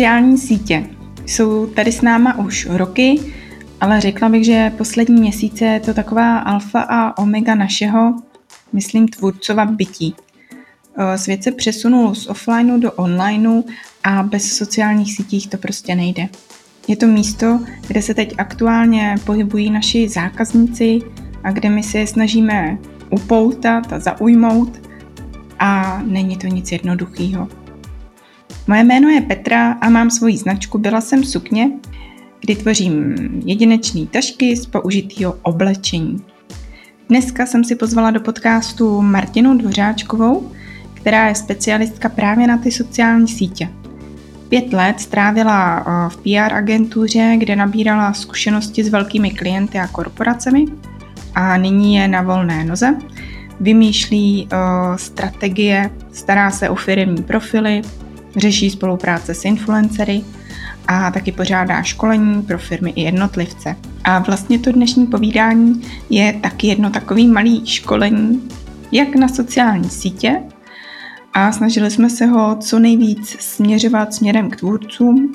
Sociální sítě jsou tady s náma už roky, ale řekla bych, že poslední měsíce je to taková alfa a omega našeho, myslím, tvůrcova bytí. Svět se přesunul z offlineu do onlineu a bez sociálních sítích to prostě nejde. Je to místo, kde se teď aktuálně pohybují naši zákazníci a kde my se je snažíme upoutat a zaujmout a není to nic jednoduchého. Moje jméno je Petra a mám svoji značku Byla jsem sukně, kdy tvořím jedinečné tašky z použitého oblečení. Dneska jsem si pozvala do podcastu Martinu Dvořáčkovou, která je specialistka právě na ty sociální sítě. Pět let strávila v PR agentuře, kde nabírala zkušenosti s velkými klienty a korporacemi a nyní je na volné noze. Vymýšlí strategie, stará se o firmní profily, řeší spolupráce s influencery a taky pořádá školení pro firmy i jednotlivce. A vlastně to dnešní povídání je taky jedno takový malý školení, jak na sociální sítě, a snažili jsme se ho co nejvíc směřovat směrem k tvůrcům,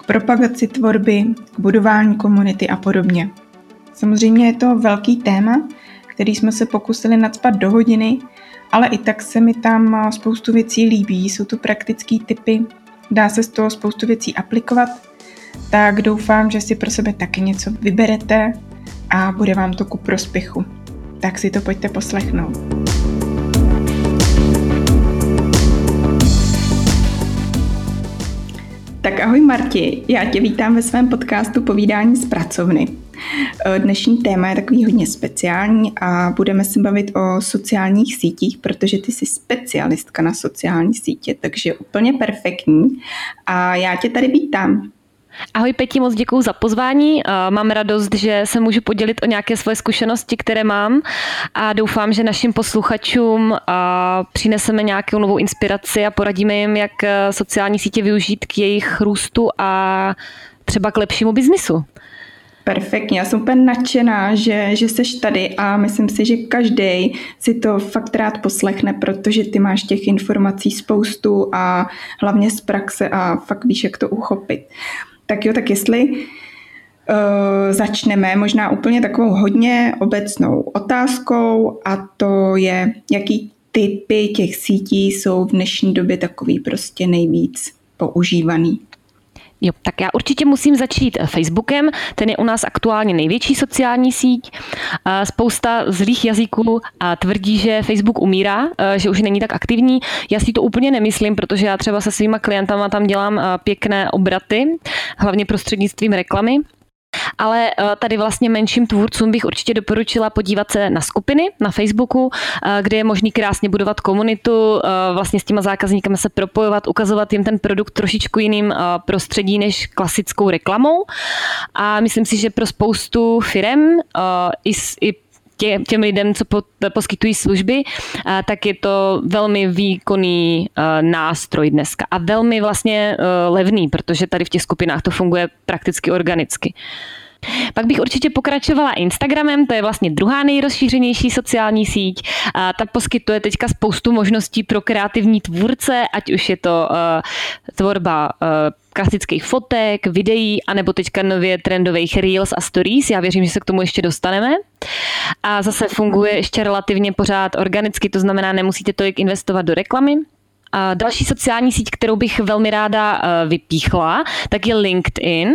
k propagaci tvorby, k budování komunity a podobně. Samozřejmě je to velký téma, který jsme se pokusili nadspat do hodiny, ale i tak se mi tam spoustu věcí líbí, jsou to praktické typy, dá se z toho spoustu věcí aplikovat, tak doufám, že si pro sebe taky něco vyberete a bude vám to ku prospěchu. Tak si to pojďte poslechnout. Tak ahoj Marti, já tě vítám ve svém podcastu Povídání z pracovny. Eh, dnešní téma je takový hodně speciální a budeme se bavit o sociálních sítích, protože ty jsi specialistka na sociální sítě, takže úplně perfektní. A já tě tady vítám. Ahoj Peti, moc děkuji za pozvání. Mám radost, že se můžu podělit o nějaké svoje zkušenosti, které mám a doufám, že našim posluchačům přineseme nějakou novou inspiraci a poradíme jim, jak e, sociální sítě využít k jejich růstu a třeba k lepšímu biznisu. Perfektně, já jsem úplně nadšená, že, že seš tady a myslím si, že každý si to fakt rád poslechne, protože ty máš těch informací spoustu a hlavně z praxe a fakt víš, jak to uchopit. Tak jo, tak jestli uh, začneme možná úplně takovou hodně obecnou otázkou a to je, jaký typy těch sítí jsou v dnešní době takový prostě nejvíc používaný. Jo, tak já určitě musím začít eh, Facebookem, ten je u nás aktuálně největší sociální síť. Spousta zlých jazyků tvrdí, že Facebook umírá, eh, že už není tak aktivní. Já si to úplně nemyslím, protože já třeba se svýma klientama tam dělám eh, pěkné obraty, hlavně prostřednictvím reklamy. Ale eh, tady vlastně menším tvůrcům bych určitě doporučila podívat se na skupiny na Facebooku, eh, kde je možný krásně budovat komunitu, eh, vlastně s těma zákazníky se propojovat, ukazovat jim ten produkt trošičku jiným prostředí než klasickou reklamou. A myslím si, že pro spoustu firm i, i tě, těm lidem, co po, poskytují služby, tak je to velmi výkonný nástroj dneska a velmi vlastně levný, protože tady v těch skupinách to funguje prakticky organicky. Pak bych určitě pokračovala Instagramem, to je vlastně druhá nejrozšířenější sociální síť. A ta poskytuje teďka spoustu možností pro kreativní tvůrce, ať už je to uh, tvorba uh, klasických fotek, videí, anebo teďka nově trendových reels a stories. Já věřím, že se k tomu ještě dostaneme. A zase funguje ještě relativně pořád organicky, to znamená, nemusíte tolik investovat do reklamy. A další sociální síť, kterou bych velmi ráda eh, vypíchla, tak je LinkedIn.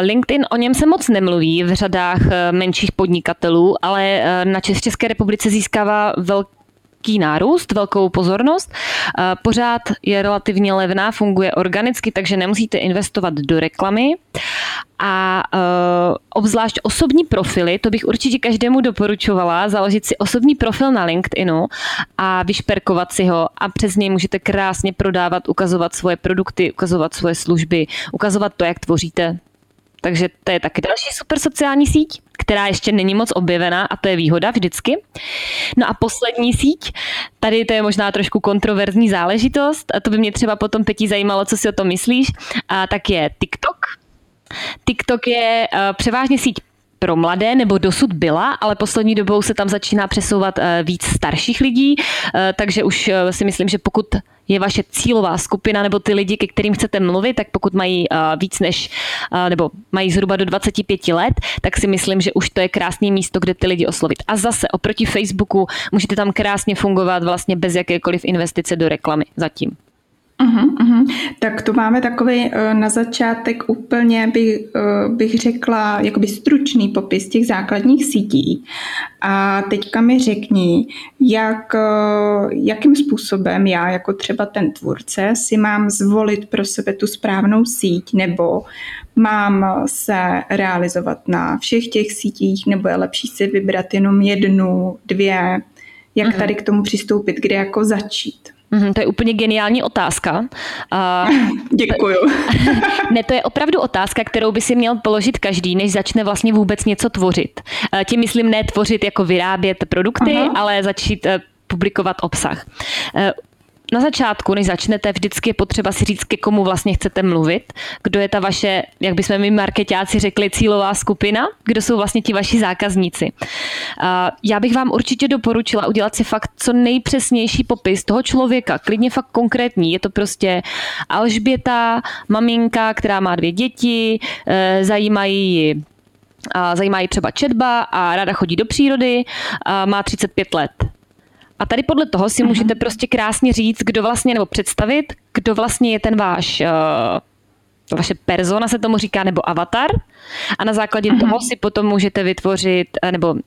LinkedIn o něm se moc nemluví v řadách eh, menších podnikatelů, ale eh, na České republice získává velký velký nárůst, velkou pozornost. Pořád je relativně levná, funguje organicky, takže nemusíte investovat do reklamy. A uh, obzvlášť osobní profily, to bych určitě každému doporučovala, založit si osobní profil na LinkedInu a vyšperkovat si ho a přes něj můžete krásně prodávat, ukazovat svoje produkty, ukazovat svoje služby, ukazovat to, jak tvoříte takže to je taky další super sociální síť, která ještě není moc objevená a to je výhoda vždycky. No a poslední síť, tady to je možná trošku kontroverzní záležitost, a to by mě třeba potom Petí zajímalo, co si o tom myslíš, a tak je TikTok. TikTok je uh, převážně síť pro mladé, nebo dosud byla, ale poslední dobou se tam začíná přesouvat eh, víc starších lidí, eh, takže už eh, si myslím, že pokud je vaše cílová skupina nebo ty lidi, ke kterým chcete mluvit, tak pokud mají víc než, nebo mají zhruba do 25 let, tak si myslím, že už to je krásné místo, kde ty lidi oslovit. A zase oproti Facebooku můžete tam krásně fungovat vlastně bez jakékoliv investice do reklamy zatím. Uhum, uhum. Tak to máme takový uh, na začátek úplně bych, uh, bych řekla jakoby stručný popis těch základních sítí. A teďka mi řekni, jak, uh, jakým způsobem já jako třeba ten tvůrce si mám zvolit pro sebe tu správnou síť nebo mám se realizovat na všech těch sítích nebo je lepší si vybrat jenom jednu, dvě, jak uhum. tady k tomu přistoupit, kde jako začít. Mm, to je úplně geniální otázka. Uh, Děkuju. ne, to je opravdu otázka, kterou by si měl položit každý, než začne vlastně vůbec něco tvořit. Uh, tím myslím ne tvořit jako vyrábět produkty, Aha. ale začít uh, publikovat obsah. Uh, na začátku, než začnete, vždycky je potřeba si říct, ke komu vlastně chcete mluvit, kdo je ta vaše, jak bychom my marketáci řekli, cílová skupina, kdo jsou vlastně ti vaši zákazníci. Já bych vám určitě doporučila udělat si fakt co nejpřesnější popis toho člověka, klidně fakt konkrétní. Je to prostě Alžběta, maminka, která má dvě děti, e, zajímají ji a zajímá ji třeba četba a ráda chodí do přírody, a má 35 let. A tady podle toho si můžete mhm. prostě krásně říct, kdo vlastně, nebo představit, kdo vlastně je ten váš, uh, vaše persona se tomu říká, nebo avatar. A na základě uh-huh. toho si potom můžete vytvořit, uh, nebo uh,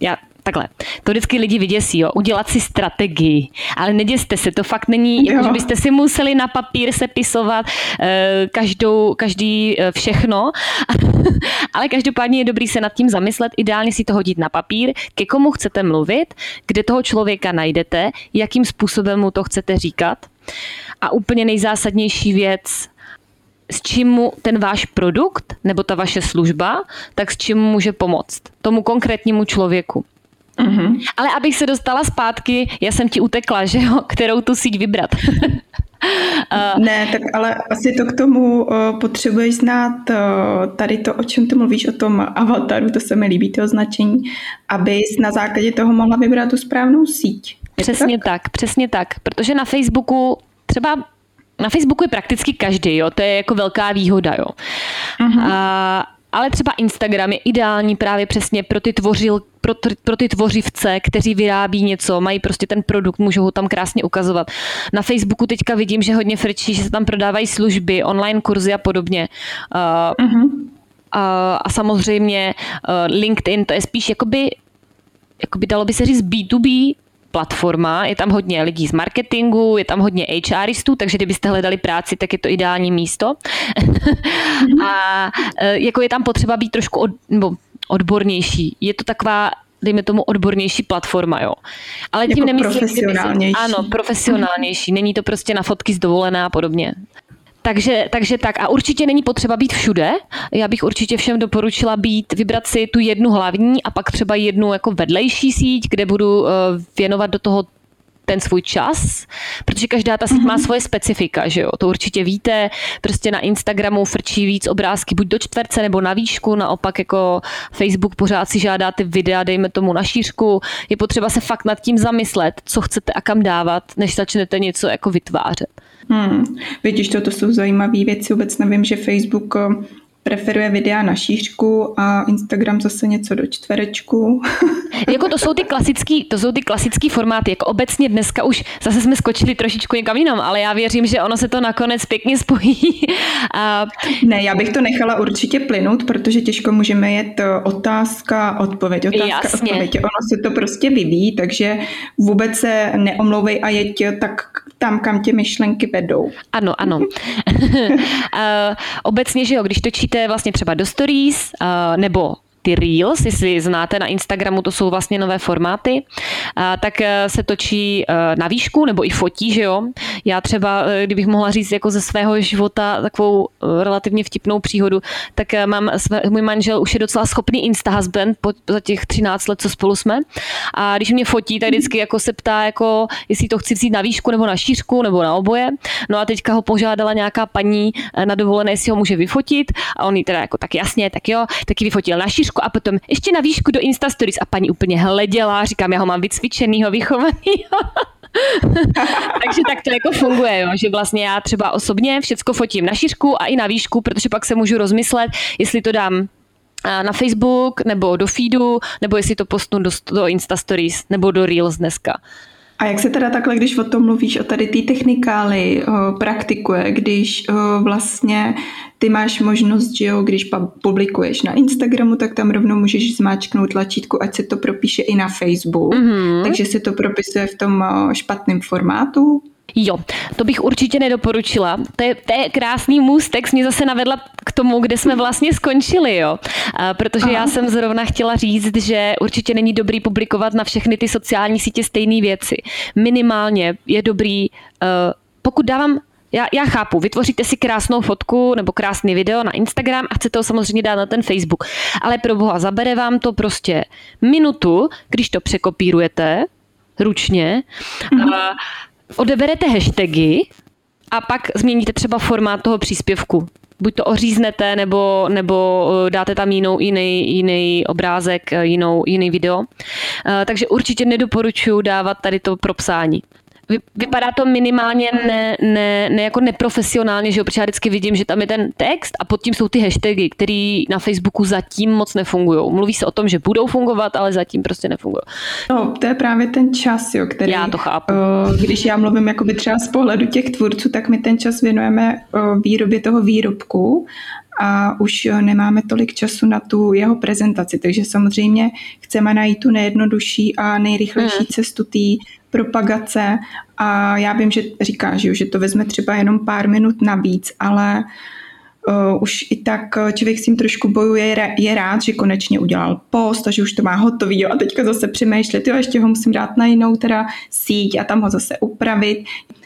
já takhle, to vždycky lidi vyděsí, jo, udělat si strategii, ale neděste se, to fakt není, jako, že byste si museli na papír sepisovat uh, každou, každý uh, všechno, ale každopádně je dobrý se nad tím zamyslet, ideálně si to hodit na papír, ke komu chcete mluvit, kde toho člověka najdete, jakým způsobem mu to chcete říkat. A úplně nejzásadnější věc, s čím mu ten váš produkt nebo ta vaše služba, tak s čím může pomoct tomu konkrétnímu člověku. Mm-hmm. Ale abych se dostala zpátky, já jsem ti utekla, že jo, kterou tu síť vybrat. uh, ne, tak ale asi to k tomu uh, potřebuješ znát uh, tady to, o čem ty mluvíš, o tom avataru, to se mi líbí, to označení, abys na základě toho mohla vybrat tu správnou síť. Je přesně tak? tak, přesně tak, protože na Facebooku třeba na Facebooku je prakticky každý, jo, to je jako velká výhoda, jo. Uh-huh. A, ale třeba Instagram je ideální právě přesně pro ty, tvořil, pro, pro ty tvořivce, kteří vyrábí něco, mají prostě ten produkt, můžou ho tam krásně ukazovat. Na Facebooku teďka vidím, že hodně frčí, že se tam prodávají služby, online kurzy a podobně. Uh, uh-huh. a, a samozřejmě uh, LinkedIn, to je spíš jakoby jakoby dalo by se říct B2B platforma, je tam hodně lidí z marketingu, je tam hodně HRistů, takže kdybyste hledali práci, tak je to ideální místo. a e, jako je tam potřeba být trošku od, nebo odbornější. Je to taková dejme tomu odbornější platforma, jo. Ale tím jako nemyslím, profesionálnější. ano, profesionálnější. Není to prostě na fotky z dovolené a podobně. Takže, takže tak a určitě není potřeba být všude. Já bych určitě všem doporučila být, vybrat si tu jednu hlavní a pak třeba jednu jako vedlejší síť, kde budu uh, věnovat do toho ten svůj čas, protože každá ta síť mm-hmm. má mhm. svoje specifika, že jo, to určitě víte, prostě na Instagramu frčí víc obrázky buď do čtverce nebo na výšku, naopak jako Facebook pořád si žádá ty videa, dejme tomu na šířku, je potřeba se fakt nad tím zamyslet, co chcete a kam dávat, než začnete něco jako vytvářet. Hmm. Vidíš, to, to jsou zajímavé věci. Vůbec nevím, že Facebook eh, preferuje videa na šířku a Instagram zase něco do čtverečku. jako to jsou ty klasický, to jsou ty klasický formáty, jako obecně dneska už zase jsme skočili trošičku někam jinam, ale já věřím, že ono se to nakonec pěkně spojí. a... Ne, já bych to nechala určitě plynout, protože těžko můžeme jet otázka, odpověď, otázka, Jasně. odpověď. Ono se to prostě vyvíjí, takže vůbec se neomlouvej a jeď tak tam, kam tě myšlenky vedou. Ano, ano. obecně, že jo, když točíte vlastně třeba do stories, nebo ty Reels, jestli znáte na Instagramu, to jsou vlastně nové formáty, tak e, se točí e, na výšku nebo i fotí, že jo. Já třeba, e, kdybych mohla říct jako ze svého života takovou relativně vtipnou příhodu, tak mám, můj manžel už je docela schopný insta husband po, za těch 13 let, co spolu jsme. A když mě fotí, tak vždycky jako se ptá, jako, jestli to chci vzít na výšku nebo na šířku nebo na oboje. No a teďka ho požádala nějaká paní na dovolené, jestli ho může vyfotit a on jí teda jako tak jasně, tak jo, taky vyfotil na šířku a potom ještě na výšku do Insta Stories a paní úplně hleděla, říkám, já ho mám vycvičenýho, vychovanýho. Takže tak to jako funguje, jo? že vlastně já třeba osobně všecko fotím na šířku a i na výšku, protože pak se můžu rozmyslet, jestli to dám na Facebook nebo do feedu, nebo jestli to postnu do, do Insta Stories nebo do Reels dneska. A jak se teda takhle, když o tom mluvíš, o tady té technikály, o, praktikuje, když o, vlastně ty máš možnost, že jo, když publikuješ na Instagramu, tak tam rovnou můžeš zmáčknout tlačítku, ať se to propíše i na Facebook, mm-hmm. takže se to propisuje v tom špatném formátu. Jo, to bych určitě nedoporučila. To je, to je krásný můstek, mě zase navedla k tomu, kde jsme vlastně skončili, jo. A protože Aha. já jsem zrovna chtěla říct, že určitě není dobrý publikovat na všechny ty sociální sítě stejné věci. Minimálně je dobrý, uh, pokud dávám já, já chápu, vytvoříte si krásnou fotku nebo krásný video na Instagram a chcete ho samozřejmě dát na ten Facebook. Ale pro boha, zabere vám to prostě minutu, když to překopírujete ručně. Mm-hmm. A odeberete hashtagy a pak změníte třeba formát toho příspěvku. Buď to oříznete, nebo, nebo eh, dáte tam jinou, jiný, jiný obrázek, eh, jinou, jiný video. Eh, takže určitě nedoporučuji dávat tady to pro psání vypadá to minimálně ne, ne, ne jako neprofesionálně, že jo, protože já vždycky vidím, že tam je ten text a pod tím jsou ty hashtagy, které na Facebooku zatím moc nefungují. Mluví se o tom, že budou fungovat, ale zatím prostě nefungují. No, to je právě ten čas, jo, který... Já to chápu. Když já mluvím jakoby třeba z pohledu těch tvůrců, tak my ten čas věnujeme výrobě toho výrobku a už nemáme tolik času na tu jeho prezentaci, takže samozřejmě chceme najít tu nejjednodušší a nejrychlejší hmm. cestu té propagace a já vím, že říká, že to vezme třeba jenom pár minut navíc, ale uh, už i tak člověk s tím trošku bojuje, je rád, že konečně udělal post a že už to má hotový jo, a teďka zase přemýšlet, jo, ještě ho musím dát na jinou teda síť a tam ho zase upravit,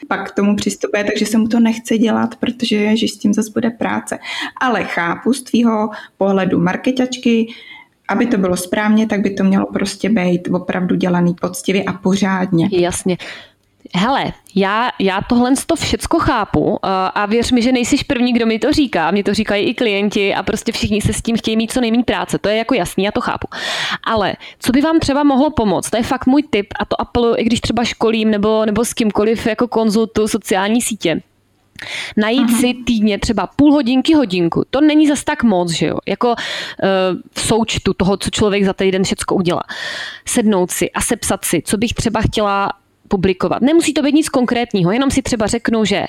pak k tomu přistupuje, takže se mu to nechce dělat, protože že s tím zase bude práce. Ale chápu z tvýho pohledu marketačky, aby to bylo správně, tak by to mělo prostě být opravdu dělaný poctivě a pořádně. Jasně. Hele, já, já tohle to všecko chápu a věř mi, že nejsi první, kdo mi to říká. Mě to říkají i klienti a prostě všichni se s tím chtějí mít co nejméně práce. To je jako jasný, já to chápu. Ale co by vám třeba mohlo pomoct, to je fakt můj tip a to apeluju, i když třeba školím nebo, nebo s kýmkoliv jako konzultu sociální sítě Najít Aha. si týdně třeba půl hodinky, hodinku. To není zas tak moc, že jo? Jako uh, v součtu toho, co člověk za týden všecko udělá. Sednout si a sepsat si, co bych třeba chtěla publikovat. Nemusí to být nic konkrétního, jenom si třeba řeknu, že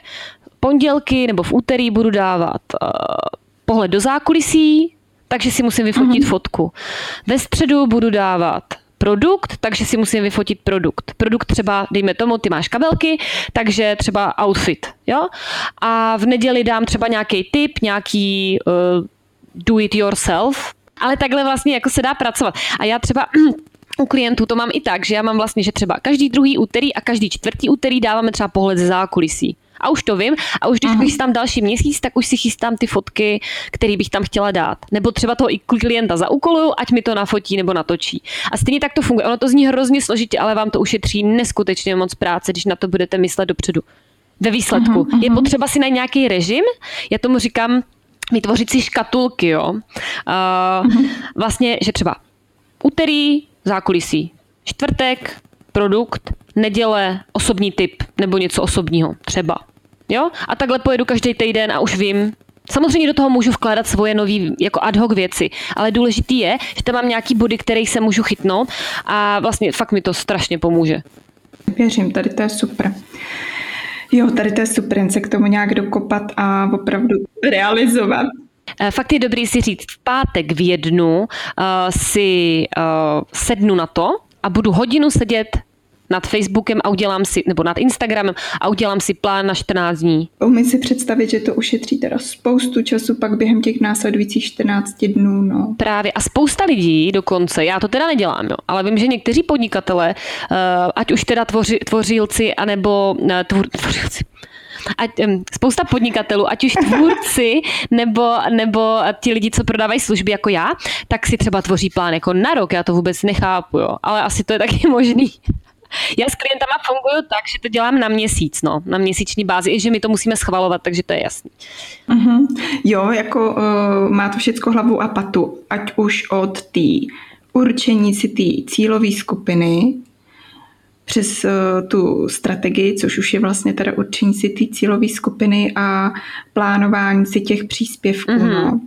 pondělky nebo v úterý budu dávat uh, pohled do zákulisí, takže si musím vyfotit Aha. fotku. Ve středu budu dávat produkt, takže si musím vyfotit produkt. Produkt třeba, dejme tomu, ty máš kabelky, takže třeba outfit, jo? A v neděli dám třeba nějaký tip, nějaký uh, do it yourself, ale takhle vlastně jako se dá pracovat. A já třeba u klientů to mám i tak, že já mám vlastně, že třeba každý druhý úterý a každý čtvrtý úterý dáváme třeba pohled ze zákulisí a už to vím a už když Aha. bych tam další měsíc, tak už si chystám ty fotky, které bych tam chtěla dát. Nebo třeba toho i klienta zaúkoluju, ať mi to nafotí nebo natočí. A stejně tak to funguje. Ono to zní hrozně složitě, ale vám to ušetří neskutečně moc práce, když na to budete myslet dopředu. Ve výsledku. Aha, aha. Je potřeba si na nějaký režim, já tomu říkám, vytvořit si škatulky, jo. Uh, vlastně, že třeba úterý zákulisí, čtvrtek produkt, neděle osobní typ nebo něco osobního třeba. Jo? A takhle pojedu každý týden a už vím, Samozřejmě do toho můžu vkládat svoje nové jako ad hoc věci, ale důležitý je, že tam mám nějaký body, který se můžu chytnout a vlastně fakt mi to strašně pomůže. Věřím, tady to je super. Jo, tady to je super, se k tomu nějak dokopat a opravdu realizovat. Eh, fakt je dobrý si říct, v pátek v jednu uh, si uh, sednu na to a budu hodinu sedět nad Facebookem a udělám si, nebo nad Instagramem a udělám si plán na 14 dní. Umím si představit, že to ušetří teda spoustu času pak během těch následujících 14 dnů. No. Právě a spousta lidí dokonce, já to teda nedělám, jo, ale vím, že někteří podnikatele, ať už teda tvoři, tvořilci, anebo tvůr, tvořilci, ať, spousta podnikatelů, ať už tvůrci nebo, nebo ti lidi, co prodávají služby jako já, tak si třeba tvoří plán jako na rok, já to vůbec nechápu, jo. ale asi to je taky možný. Já s klientama funguju tak, že to dělám na měsíc, no, na měsíční bázi, i že my to musíme schvalovat, takže to je jasný. Uh-huh. Jo, jako uh, má to všechno hlavu a patu, ať už od té určení si té cílové skupiny, přes uh, tu strategii, což už je vlastně teda určení si té cílové skupiny a plánování si těch příspěvků. Mm-hmm. No.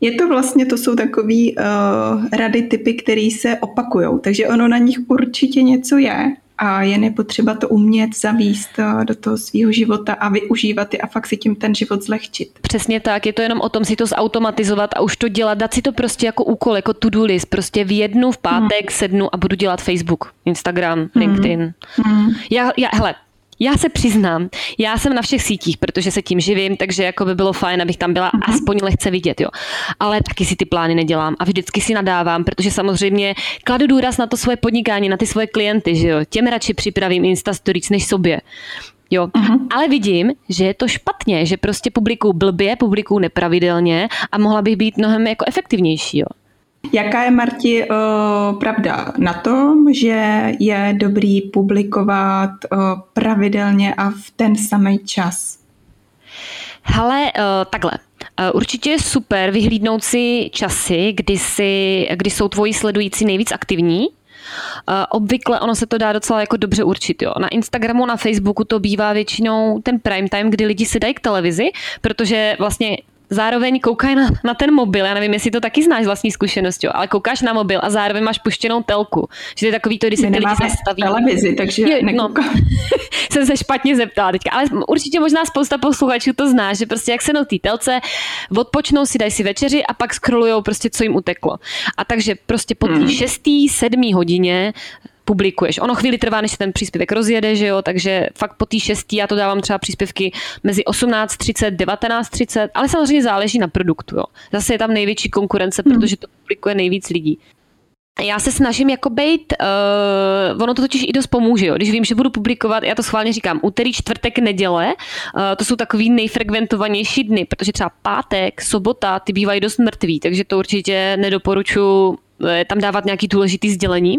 Je to vlastně, to jsou takové uh, rady, typy, které se opakují, takže ono na nich určitě něco je a je nepotřeba to umět zavíst eh, do toho svého života a využívat je a fakt si tím ten život zlehčit. Přesně tak, je to jenom o tom si to zautomatizovat a už to dělat, dát si to prostě jako úkol, jako to-do list, prostě v jednu v pátek hmm. sednu a budu dělat Facebook, Instagram, hmm. LinkedIn. Hmm. Já, já, hele, já se přiznám, já jsem na všech sítích, protože se tím živím, takže jako by bylo fajn, abych tam byla uh-huh. aspoň lehce vidět, jo. Ale taky si ty plány nedělám a vždycky si nadávám, protože samozřejmě kladu důraz na to svoje podnikání, na ty svoje klienty, že jo. Těm radši připravím Insta Stories než sobě. Jo, uh-huh. ale vidím, že je to špatně, že prostě publikuju blbě, publikuju nepravidelně a mohla bych být mnohem jako efektivnější, jo. Jaká je, Marti, uh, pravda na tom, že je dobrý publikovat uh, pravidelně a v ten samý čas? Hele, uh, takhle. Určitě je super vyhlídnout si časy, kdy, si, kdy jsou tvoji sledující nejvíc aktivní, obvykle ono se to dá docela jako dobře určit. Jo. Na Instagramu, na Facebooku to bývá většinou ten prime time, kdy lidi se dají k televizi, protože vlastně zároveň koukají na, na ten mobil, já nevím, jestli to taky znáš z vlastní zkušenosti, ale koukáš na mobil a zároveň máš puštěnou telku. Že to je takový to, když se ty lidi zastaví. televizi, takže je, no, jsem se špatně zeptala teďka, ale určitě možná spousta posluchačů to zná, že prostě jak se na té telce, odpočnou si, dají si večeři a pak scrollujou prostě, co jim uteklo. A takže prostě po té hmm. šestý, sedmý hodině publikuješ. Ono chvíli trvá, než se ten příspěvek rozjede, že jo, takže fakt po té šestý já to dávám třeba příspěvky mezi 18.30, 19.30, ale samozřejmě záleží na produktu, jo. Zase je tam největší konkurence, hmm. protože to publikuje nejvíc lidí. Já se snažím jako být, uh, ono to totiž i dost pomůže, jo. když vím, že budu publikovat, já to schválně říkám, úterý, čtvrtek, neděle, uh, to jsou takový nejfrekventovanější dny, protože třeba pátek, sobota, ty bývají dost mrtví, takže to určitě nedoporučuji tam dávat nějaký důležitý sdělení,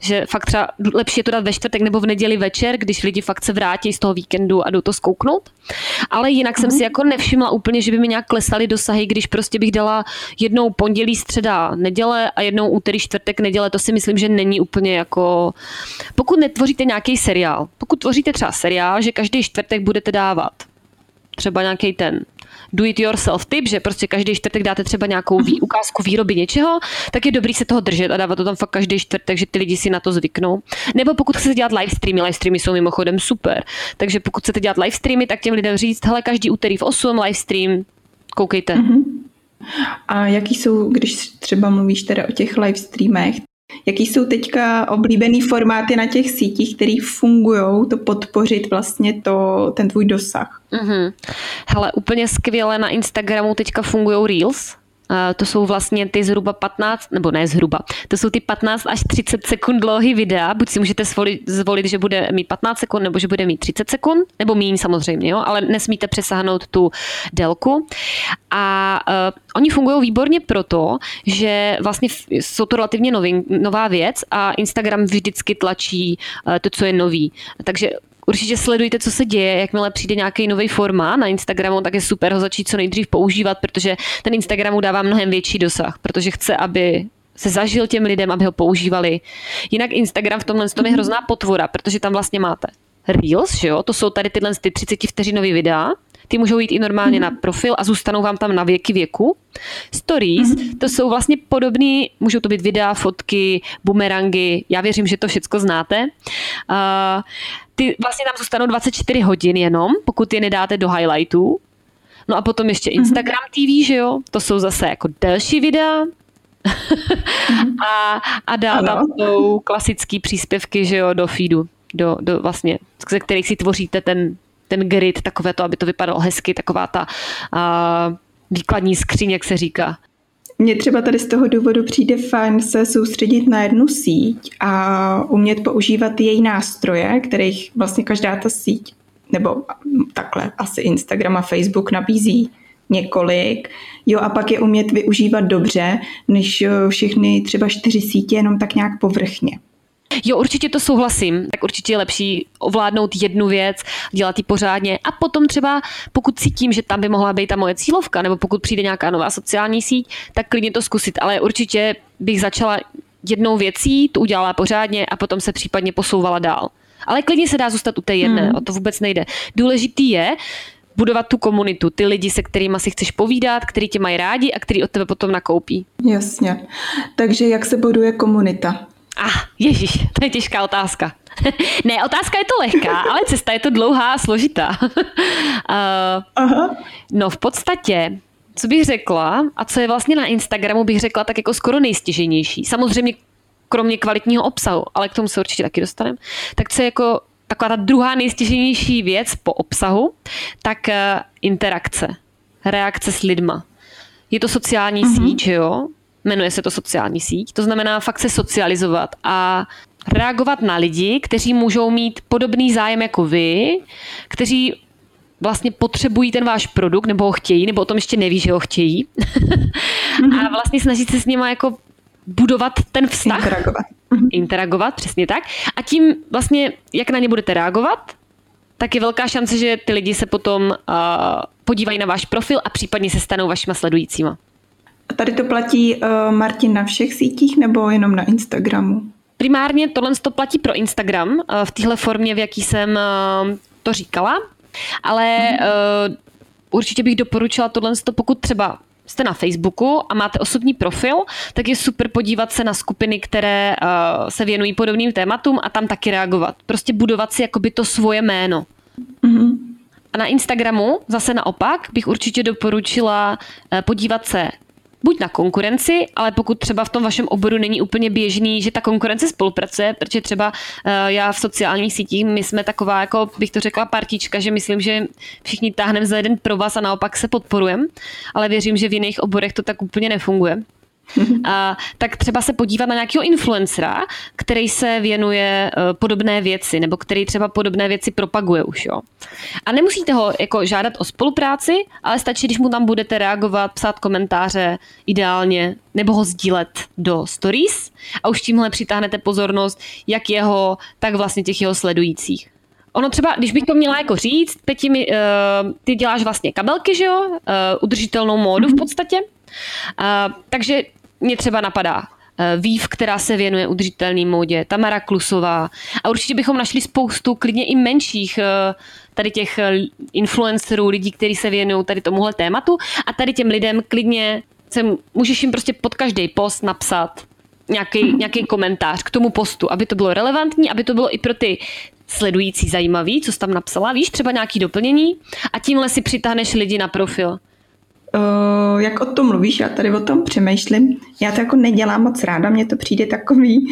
že fakt třeba lepší je to dát ve čtvrtek nebo v neděli večer, když lidi fakt se vrátí z toho víkendu a jdou to zkouknout. Ale jinak mm-hmm. jsem si mhm. jako nevšimla úplně, že by mi nějak klesaly dosahy, když prostě bych dala jednou pondělí, středa, neděle a jednou úterý, čtvrtek, neděle, to si myslím, že není úplně jako... Pokud netvoříte nějaký seriál, pokud tvoříte třeba seriál, že každý čtvrtek budete dávat třeba nějaký ten do it yourself tip, že prostě každý čtvrtek dáte třeba nějakou vý, ukázku výroby něčeho, tak je dobrý se toho držet a dávat to tam fakt každý čtvrtek, že ty lidi si na to zvyknou. Nebo pokud chcete dělat live streamy, live streamy jsou mimochodem super. Takže pokud chcete dělat live streamy, tak těm lidem říct, hele, každý úterý v 8 live stream, koukejte. Mm-hmm. A jaký jsou, když třeba mluvíš teda o těch live streamech, Jaký jsou teďka oblíbený formáty na těch sítích, které fungují, to podpořit vlastně to, ten tvůj dosah? Mm-hmm. Hele, úplně skvěle na Instagramu teďka fungují Reels, to jsou vlastně ty zhruba 15, nebo ne zhruba, to jsou ty 15 až 30 sekund dlouhý videa, buď si můžete zvolit, zvolit, že bude mít 15 sekund, nebo že bude mít 30 sekund, nebo míň samozřejmě, jo, ale nesmíte přesáhnout tu délku. A uh, oni fungují výborně proto, že vlastně jsou to relativně nový, nová věc a Instagram vždycky tlačí uh, to, co je nový. Takže Určitě sledujte, co se děje, jakmile přijde nějaký nový forma na Instagramu, tak je super ho začít co nejdřív používat, protože ten Instagramu dává mnohem větší dosah, protože chce, aby se zažil těm lidem, aby ho používali. Jinak Instagram v tomhle tom je hrozná potvora, protože tam vlastně máte Reels, že jo? to jsou tady tyhle ty 30 vteřinový videa, ty můžou jít i normálně na profil a zůstanou vám tam na věky věku. Stories, to jsou vlastně podobné, můžou to být videa, fotky, bumerangy, já věřím, že to všechno znáte. Uh, ty vlastně tam zůstanou 24 hodin jenom, pokud je nedáte do highlightů. No a potom ještě Instagram TV, že jo, to jsou zase jako delší videa, a, a dá tam tou klasický příspěvky, že jo, do feedu, do, do vlastně, ze kterých si tvoříte ten, ten grid, takové to, aby to vypadalo hezky, taková ta uh, výkladní skříň, jak se říká. Mně třeba tady z toho důvodu přijde fajn se soustředit na jednu síť a umět používat její nástroje, kterých vlastně každá ta síť, nebo takhle asi Instagram a Facebook nabízí několik, jo, a pak je umět využívat dobře, než všechny třeba čtyři sítě jenom tak nějak povrchně. Jo, určitě to souhlasím. Tak určitě je lepší ovládnout jednu věc, dělat ji pořádně a potom třeba, pokud cítím, že tam by mohla být ta moje cílovka, nebo pokud přijde nějaká nová sociální síť, tak klidně to zkusit. Ale určitě bych začala jednou věcí, tu udělala pořádně a potom se případně posouvala dál. Ale klidně se dá zůstat u té jedné, hmm. o to vůbec nejde. Důležitý je, budovat tu komunitu, ty lidi, se kterými si chceš povídat, který tě mají rádi a který od tebe potom nakoupí. Jasně. Takže jak se buduje komunita? Ah, ježíš, to je těžká otázka. ne, otázka je to lehká, ale cesta je to dlouhá a složitá. uh, Aha. No v podstatě, co bych řekla, a co je vlastně na Instagramu, bych řekla tak jako skoro nejstěženější. Samozřejmě kromě kvalitního obsahu, ale k tomu se určitě taky dostaneme. Tak co je jako taková ta druhá nejstěženější věc po obsahu, tak uh, interakce, reakce s lidma. Je to sociální uh-huh. síť, jo? Jmenuje se to sociální síť. To znamená fakt se socializovat a reagovat na lidi, kteří můžou mít podobný zájem jako vy, kteří vlastně potřebují ten váš produkt, nebo ho chtějí, nebo o tom ještě neví, že ho chtějí. a vlastně snažit se s nimi jako budovat ten vztah. Interagovat. Interagovat, přesně tak. A tím vlastně, jak na ně budete reagovat, tak je velká šance, že ty lidi se potom uh, podívají na váš profil a případně se stanou vašima sledujícíma. A tady to platí uh, Martin na všech sítích nebo jenom na Instagramu? Primárně tohle to platí pro Instagram uh, v téhle formě, v jaký jsem uh, to říkala, ale uh, určitě bych doporučila tohle, pokud třeba jste na Facebooku a máte osobní profil, tak je super podívat se na skupiny, které uh, se věnují podobným tématům a tam taky reagovat. Prostě budovat si jakoby to svoje jméno. Mm-hmm. A na Instagramu zase naopak bych určitě doporučila podívat se buď na konkurenci, ale pokud třeba v tom vašem oboru není úplně běžný, že ta konkurence spolupracuje, protože třeba uh, já v sociálních sítích, my jsme taková, jako bych to řekla, partička, že myslím, že všichni táhneme za jeden pro vás a naopak se podporujeme, ale věřím, že v jiných oborech to tak úplně nefunguje. A, tak třeba se podívat na nějakého influencera, který se věnuje uh, podobné věci, nebo který třeba podobné věci propaguje už. Jo. A nemusíte ho jako žádat o spolupráci, ale stačí, když mu tam budete reagovat, psát komentáře ideálně, nebo ho sdílet do stories a už tímhle přitáhnete pozornost jak jeho, tak vlastně těch jeho sledujících. Ono třeba, když bych to měla jako říct, Peti, mi, uh, ty děláš vlastně kabelky, že jo? Uh, udržitelnou módu v mhm. podstatě. Uh, takže mě třeba napadá eh, Vív, která se věnuje udržitelný módě, Tamara Klusová. A určitě bychom našli spoustu klidně i menších eh, tady těch eh, influencerů, lidí, kteří se věnují tady tomuhle tématu. A tady těm lidem klidně se, můžeš jim prostě pod každý post napsat nějaký, nějaký komentář k tomu postu, aby to bylo relevantní, aby to bylo i pro ty sledující zajímavý, co jsi tam napsala, víš, třeba nějaký doplnění? A tímhle si přitáhneš lidi na profil. Uh, jak o tom mluvíš, já tady o tom přemýšlím. Já to jako nedělám moc ráda, mně to přijde takový,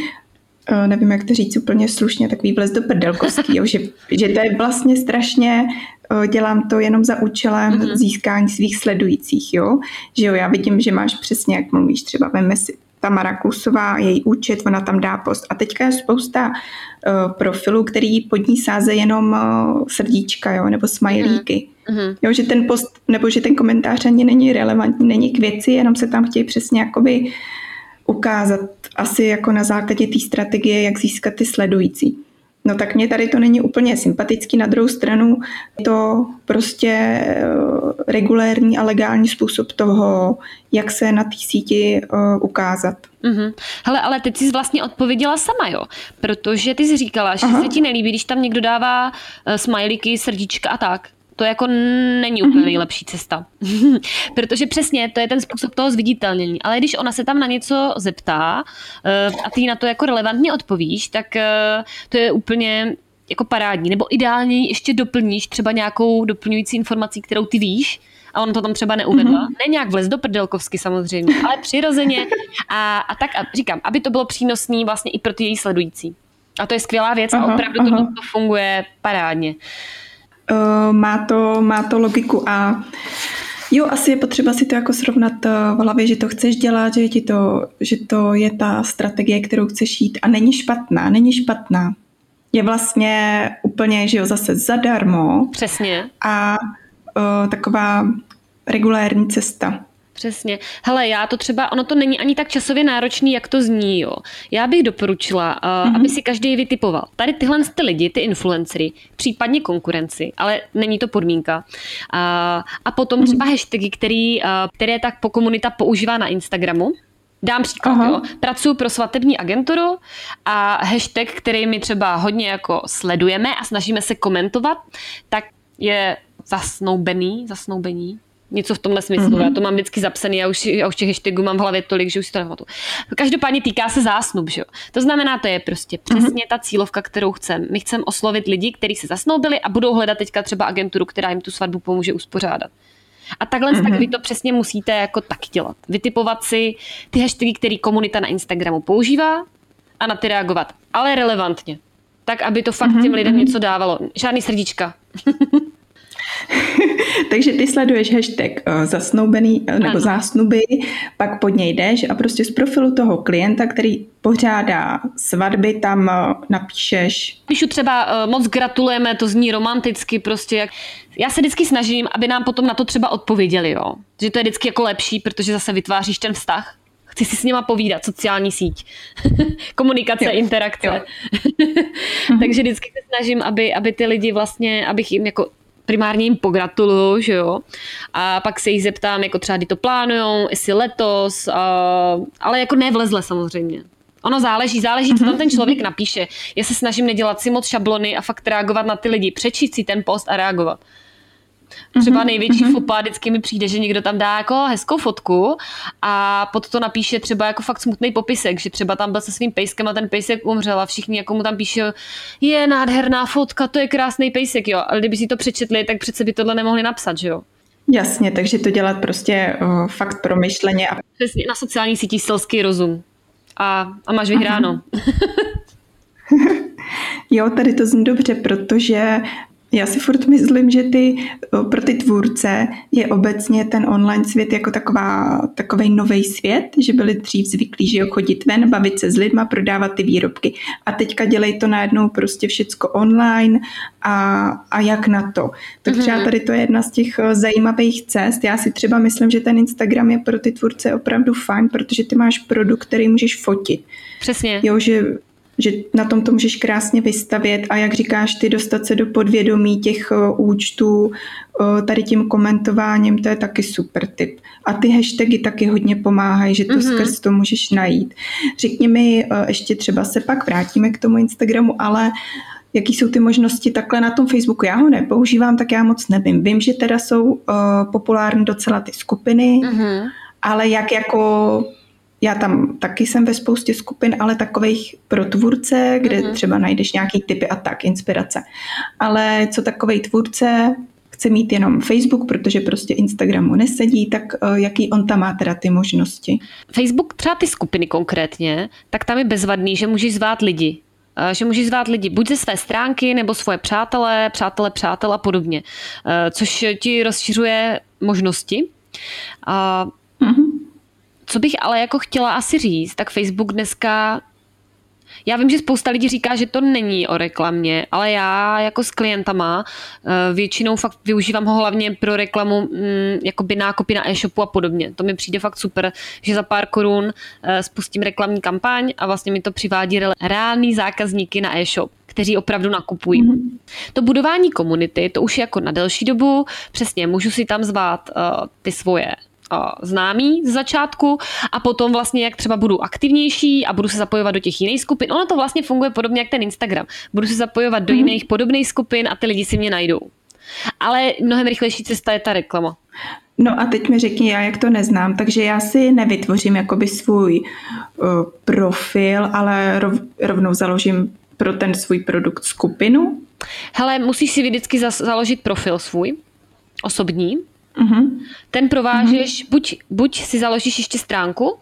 uh, nevím, jak to říct úplně slušně, takový vlez do prdelkovský, jo, že, že to je vlastně strašně, uh, dělám to jenom za účelem mm-hmm. získání svých sledujících, jo, že jo, já vidím, že máš přesně, jak mluvíš, třeba ve si Tamara Klusová, její účet, ona tam dá post. A teďka je spousta uh, profilů, který pod ní sáze jenom uh, srdíčka, jo, nebo smajlíky. Mm-hmm. Jo, že ten post, nebo že ten komentář ani není relevantní, není k věci, jenom se tam chtějí přesně jakoby ukázat asi jako na základě té strategie, jak získat ty sledující. No tak mě tady to není úplně sympatický, na druhou stranu je to prostě eh, regulérní a legální způsob toho, jak se na té síti uh, ukázat. Mm-hmm. Hele, ale teď jsi vlastně odpověděla sama, jo? Protože ty jsi říkala, že Aha. se ti nelíbí, když tam někdo dává uh, smajlíky, srdíčka a tak to jako není úplně mhm. nejlepší cesta. Protože přesně to je ten způsob toho zviditelnění. Ale když ona se tam na něco zeptá uh, a ty na to jako relevantně odpovíš, tak uh, to je úplně jako parádní. Nebo ideálně ještě doplníš třeba nějakou doplňující informací, kterou ty víš, a on to tam třeba neuvedla. Mm-hmm. Ne nějak vlez do prdelkovsky samozřejmě, ale přirozeně. A, a tak a říkám, aby to bylo přínosný vlastně i pro ty její sledující. A to je skvělá věc aha, a opravdu aha. to funguje parádně. Uh, má, to, má to logiku a Jo, asi je potřeba si to jako srovnat eh, v hlavě, že to chceš dělat, že, ti to, že to je ta strategie, kterou chceš jít a není špatná, není špatná. Je vlastně úplně, že jo, zase zadarmo. Přesně. A uh, taková regulární cesta. Přesně. Hele, já to třeba, ono to není ani tak časově náročný, jak to zní, jo. Já bych doporučila, uh, mm-hmm. aby si každý vytipoval. Tady tyhle ty lidi, ty influencery, případně konkurenci, ale není to podmínka. Uh, a potom mm-hmm. třeba hashtagy, který, uh, které tak po komunita používá na Instagramu, Dám příklad, Aha. jo. Pracuji pro svatební agenturu a hashtag, který my třeba hodně jako sledujeme a snažíme se komentovat, tak je zasnoubený, zasnoubení, Něco v tomhle smyslu. Mm-hmm. Já to mám vždycky zapsaný, já už, já už těch hashtagů mám v hlavě tolik, že už si to nepamatuju. Každopádně týká se zásnub, že jo. To znamená, to je prostě mhm. přesně mm-hmm. ta cílovka, kterou chcem. My chceme oslovit lidi, kteří se zasnoubili a budou hledat teďka třeba agenturu, která jim tu svatbu pomůže uspořádat. A takhle mm-hmm. tak vy to přesně musíte jako tak dělat. Vytipovat si ty hashtagy, který komunita na Instagramu používá a na ty reagovat. Ale relevantně. Tak, aby to fakt mm-hmm. těm lidem mhm. něco dávalo. Žádný srdíčka. Takže ty sleduješ hashtag uh, zasnoubený uh, nebo ano. zásnuby, pak pod něj jdeš a prostě z profilu toho klienta, který pořádá svatby, tam uh, napíšeš. Píšu třeba moc gratulujeme, to zní romanticky prostě. Jak... Já se vždycky snažím, aby nám potom na to třeba odpověděli, jo. Že to je vždycky jako lepší, protože zase vytváříš ten vztah chci si s nima povídat, sociální síť, komunikace, jo. interakce. Jo. Takže vždycky se snažím, aby, aby ty lidi vlastně, abych jim jako primárně jim pogratuluju, že jo. A pak se jich zeptám, jako třeba kdy to plánujou, jestli letos, uh, ale jako nevlezle samozřejmě. Ono záleží, záleží, co tam ten člověk napíše. Já se snažím nedělat si moc šablony a fakt reagovat na ty lidi, přečíst si ten post a reagovat. Třeba mhm, největší mm-hmm. fopa vždycky mi přijde, že někdo tam dá jako hezkou fotku a pod to napíše třeba jako fakt smutný popisek, že třeba tam byl se svým pejskem a ten pejsek umřel a všichni jako mu tam píše, je nádherná fotka, to je krásný pejsek, jo. Ale kdyby si to přečetli, tak přece by tohle nemohli napsat, že jo. Jasně, takže to dělat prostě uh, fakt promyšleně. A... Přesně, na sociální síti selský rozum. A, a máš vyhráno. jo, tady to zní dobře, protože já si furt myslím, že ty, pro ty tvůrce je obecně ten online svět jako taková, takový nový svět, že byli dřív zvyklí, že jo, chodit ven, bavit se s lidma, prodávat ty výrobky. A teďka dělej to najednou prostě všecko online a, a jak na to. Tak mhm. třeba tady to je jedna z těch zajímavých cest. Já si třeba myslím, že ten Instagram je pro ty tvůrce opravdu fajn, protože ty máš produkt, který můžeš fotit. Přesně. Jo, že že na tom to můžeš krásně vystavět a jak říkáš ty, dostat se do podvědomí těch eh, účtů eh, tady tím komentováním, to je taky super tip. A ty hashtagy taky hodně pomáhají, že to mm-hmm. skrz to můžeš najít. Řekni mi, eh, ještě třeba se pak vrátíme k tomu Instagramu, ale jaký jsou ty možnosti takhle na tom Facebooku. Já ho nepoužívám, tak já moc nevím. Vím, že teda jsou uh, populární docela ty skupiny, mm-hmm. ale jak jako já tam taky jsem ve spoustě skupin, ale takových pro tvůrce, kde mm-hmm. třeba najdeš nějaký typy a tak, inspirace. Ale co takovej tvůrce chce mít jenom Facebook, protože prostě Instagramu nesedí, tak uh, jaký on tam má teda ty možnosti? Facebook, třeba ty skupiny konkrétně, tak tam je bezvadný, že můžeš zvát lidi. Uh, že můžeš zvát lidi buď ze své stránky, nebo svoje přátelé, přátelé, přátel a podobně. Uh, což ti rozšiřuje možnosti. Co bych ale jako chtěla asi říct, tak Facebook dneska já vím, že spousta lidí říká, že to není o reklamě, ale já jako s klientama eh, většinou fakt využívám ho hlavně pro reklamu mm, jakoby nákupy na e-shopu a podobně. To mi přijde fakt super, že za pár korun eh, spustím reklamní kampaň a vlastně mi to přivádí reální zákazníky na e-shop kteří opravdu nakupují. Mm-hmm. To budování komunity, to už je jako na delší dobu. Přesně, můžu si tam zvát uh, ty svoje známý z začátku a potom vlastně jak třeba budu aktivnější a budu se zapojovat do těch jiných skupin. Ono to vlastně funguje podobně jak ten Instagram. Budu se zapojovat do mm-hmm. jiných podobných skupin a ty lidi si mě najdou. Ale mnohem rychlejší cesta je ta reklama. No a teď mi řekni, já jak to neznám, takže já si nevytvořím jakoby svůj uh, profil, ale rov, rovnou založím pro ten svůj produkt skupinu? Hele, musíš si vždycky založit profil svůj, osobní. Uh-huh. Ten provážeš, uh-huh. buď, buď si založíš ještě stránku,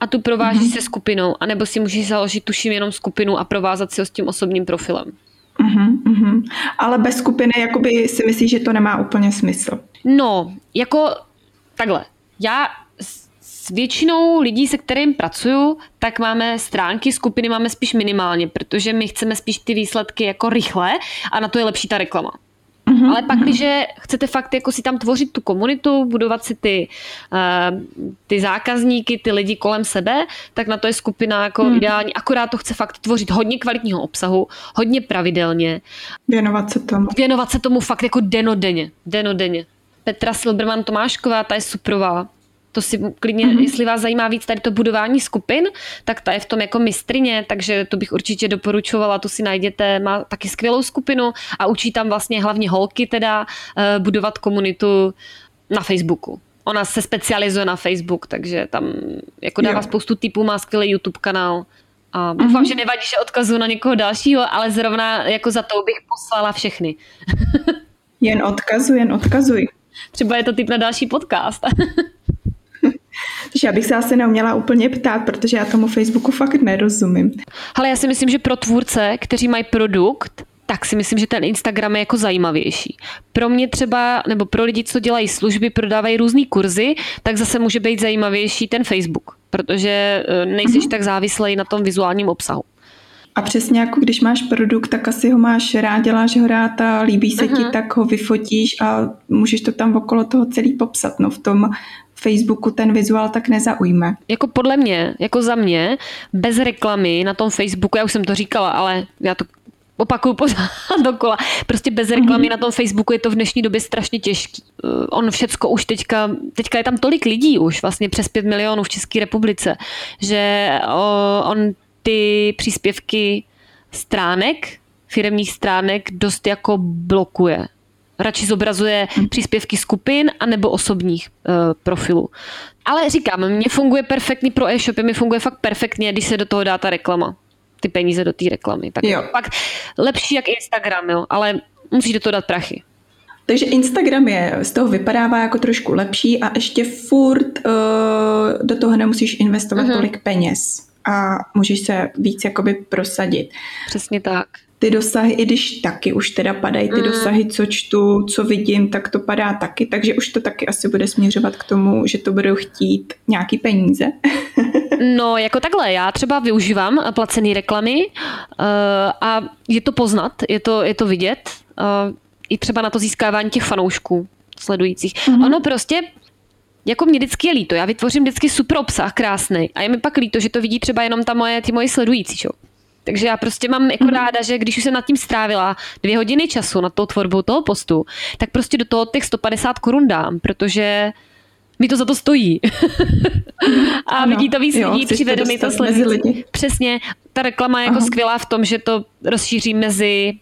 a tu provážíš uh-huh. se skupinou, anebo si můžeš založit tuším jenom skupinu a provázat si ho s tím osobním profilem. Uh-huh, uh-huh. Ale bez skupiny jakoby si myslíš, že to nemá úplně smysl? No, jako takhle. Já s většinou lidí, se kterým pracuju, tak máme stránky, skupiny máme spíš minimálně, protože my chceme spíš ty výsledky jako rychle a na to je lepší ta reklama. Mm-hmm. Ale pak, když chcete fakt jako si tam tvořit tu komunitu, budovat si ty, uh, ty zákazníky, ty lidi kolem sebe, tak na to je skupina jako mm. ideální. Akorát to chce fakt tvořit hodně kvalitního obsahu, hodně pravidelně. Věnovat se tomu. Věnovat se tomu fakt jako denodenně. denodenně. Petra Silberman Tomášková, ta je suprová. To si klidně, mm-hmm. jestli vás zajímá víc tady to budování skupin, tak ta je v tom jako mistrině, takže to bych určitě doporučovala, tu si najděte, má taky skvělou skupinu a učí tam vlastně hlavně holky teda eh, budovat komunitu na Facebooku. Ona se specializuje na Facebook, takže tam jako dává jo. spoustu typů, má skvělý YouTube kanál. A doufám, mm-hmm. že nevadí, že odkazu na někoho dalšího, ale zrovna jako za to bych poslala všechny. jen odkazuj, jen odkazuj. Třeba je to typ na další podcast. Takže já bych se asi neuměla úplně ptát, protože já tomu Facebooku fakt nerozumím. Ale já si myslím, že pro tvůrce, kteří mají produkt, tak si myslím, že ten Instagram je jako zajímavější. Pro mě třeba, nebo pro lidi, co dělají služby, prodávají různé kurzy, tak zase může být zajímavější ten Facebook, protože eh, nejsi mm-hmm. tak závislý na tom vizuálním obsahu. A přesně jako když máš produkt, tak asi ho máš rád, děláš ho rád a líbí se uh-huh. ti, mhm. tak ho vyfotíš a můžeš to tam okolo toho celý popsat. No v tom Facebooku ten vizuál tak nezaujme. Jako podle mě, jako za mě, bez reklamy na tom Facebooku, já už jsem to říkala, ale já to opakuju pořád dokola. Prostě bez reklamy mm-hmm. na tom Facebooku je to v dnešní době strašně těžký. Uh, on všecko už teďka, teďka je tam tolik lidí už, vlastně přes 5 milionů v České republice, že on ty příspěvky stránek, firemních stránek dost jako blokuje radši zobrazuje příspěvky skupin anebo osobních uh, profilů. Ale říkám, mně funguje perfektně pro e-shopy, mi funguje fakt perfektně, když se do toho dá ta reklama. Ty peníze do té reklamy. Tak jo. fakt lepší jak Instagram, jo, ale musíš do toho dát prachy. Takže Instagram je, z toho vypadává jako trošku lepší a ještě furt uh, do toho nemusíš investovat uh-huh. tolik peněz a můžeš se víc jakoby prosadit. Přesně tak ty dosahy, i když taky už teda padají ty mm. dosahy, co čtu, co vidím, tak to padá taky, takže už to taky asi bude směřovat k tomu, že to budou chtít nějaký peníze. no, jako takhle, já třeba využívám placené reklamy uh, a je to poznat, je to, je to vidět, uh, i třeba na to získávání těch fanoušků sledujících. Mm-hmm. Ono prostě jako mě vždycky je líto, já vytvořím vždycky super obsah, krásný, a je mi pak líto, že to vidí třeba jenom ta moje, ty moje sledující, čo? Takže já prostě mám jako mm-hmm. ráda, že když už jsem nad tím strávila dvě hodiny času nad tou tvorbou toho postu, tak prostě do toho těch 150 korun dám, protože mi to za to stojí. a ano, vidí to víc jo, lidí, přivedu mi to sledující. Přesně, ta reklama je jako Aha. skvělá v tom, že to rozšíří mezi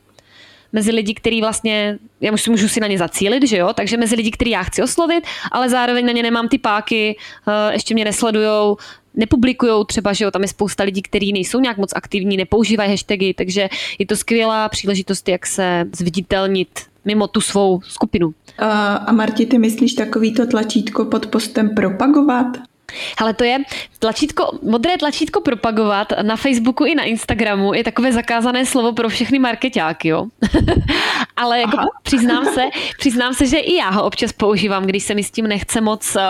mezi lidi, který vlastně, já už můžu si na ně zacílit, že jo, takže mezi lidi, který já chci oslovit, ale zároveň na ně nemám ty páky, uh, ještě mě nesledujou, nepublikují třeba, že jo, tam je spousta lidí, kteří nejsou nějak moc aktivní, nepoužívají hashtagy, takže je to skvělá příležitost, jak se zviditelnit mimo tu svou skupinu. A, a Marti, ty myslíš takovýto tlačítko pod postem propagovat? Ale to je tlačítko, modré tlačítko propagovat na Facebooku i na Instagramu je takové zakázané slovo pro všechny marketáky, jo. Ale jako přiznám se, přiznám se, že i já ho občas používám, když se mi s tím nechce moc uh,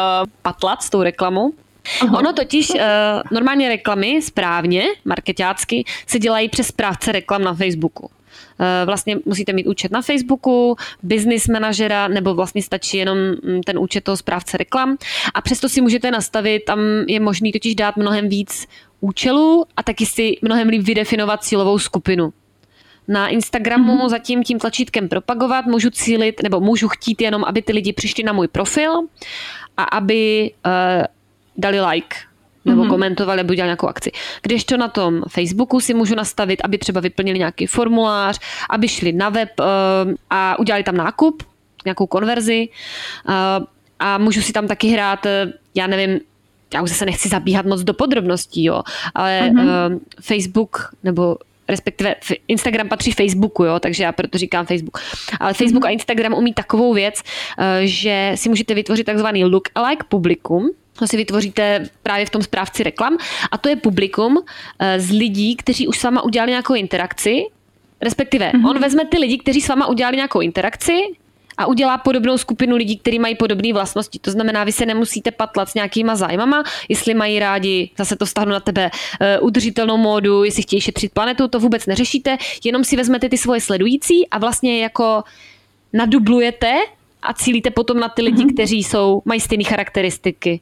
patlat s tou reklamou. Aha. Ono totiž, uh, normálně reklamy správně, marketácky, se dělají přes správce reklam na Facebooku. Eh, vlastně musíte mít účet na Facebooku, business manažera, nebo vlastně stačí jenom mm, ten účet toho správce reklam. A přesto si můžete nastavit, tam je možný totiž dát mnohem víc účelů a taky si mnohem líp vydefinovat cílovou skupinu. Na Instagramu mm-hmm. zatím tím tlačítkem propagovat můžu cílit, nebo můžu chtít jenom, aby ty lidi přišli na můj profil a aby uh, dali like nebo mm-hmm. komentovali, nebo udělali nějakou akci. Když to na tom Facebooku si můžu nastavit, aby třeba vyplnili nějaký formulář, aby šli na web uh, a udělali tam nákup, nějakou konverzi uh, a můžu si tam taky hrát, uh, já nevím, já už zase nechci zabíhat moc do podrobností, jo, ale mm-hmm. uh, Facebook nebo respektive Instagram patří Facebooku, jo, takže já proto říkám Facebook. Ale Facebook mm-hmm. a Instagram umí takovou věc, eh, že si můžete vytvořit takzvaný look-alike publikum, si vytvoříte právě v tom správci reklam a to je publikum eh, z lidí, kteří už s váma udělali nějakou interakci, respektive mm-hmm. on vezme ty lidi, kteří s váma udělali nějakou interakci, a udělá podobnou skupinu lidí, kteří mají podobné vlastnosti. To znamená, vy se nemusíte patlat s nějakýma zájmama, jestli mají rádi, zase to vztahnu na tebe, uh, udržitelnou módu, jestli chtějí šetřit planetu, to vůbec neřešíte, jenom si vezmete ty svoje sledující a vlastně jako nadublujete a cílíte potom na ty lidi, mm-hmm. kteří jsou, mají stejné charakteristiky.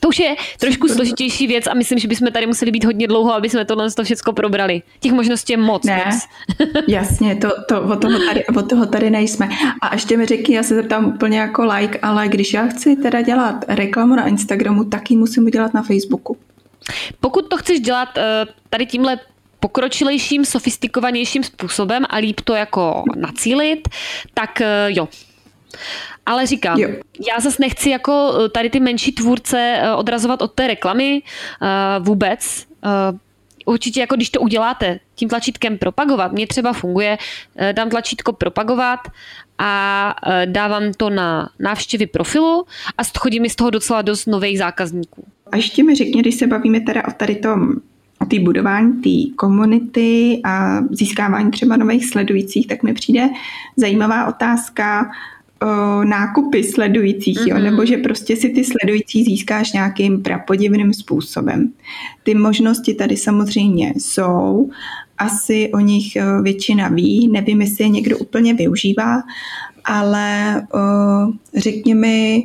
To už je trošku složitější věc a myslím, že bychom tady museli být hodně dlouho, aby jsme tohle to všechno probrali. Těch možností je moc. Ne, moc. jasně, to, to, od, toho tady, od toho tady nejsme. A ještě mi řekni, já se zeptám úplně jako like, ale když já chci teda dělat reklamu na Instagramu, tak ji musím udělat na Facebooku. Pokud to chceš dělat uh, tady tímhle pokročilejším, sofistikovanějším způsobem a líp to jako nacílit, tak uh, jo. Ale říkám, jo. já zase nechci jako eh, tady ty menší tvůrce eh, odrazovat od té reklamy uh, vůbec. Uh, určitě jako když to uděláte tím tlačítkem propagovat, mě třeba funguje, dám tlačítko propagovat a dávám to na návštěvy profilu a chodí mi z toho docela dost nových zákazníků. A ještě mi řekni, když se bavíme teda o tady tom o té budování té komunity a získávání třeba nových sledujících, tak mi přijde zajímavá otázka, o, nákupy sledujících, mm-hmm. jo? nebo že prostě si ty sledující získáš nějakým prapodivným způsobem. Ty možnosti tady samozřejmě jsou, asi o nich většina ví, nevím, jestli je někdo úplně využívá, ale o, řekni mi,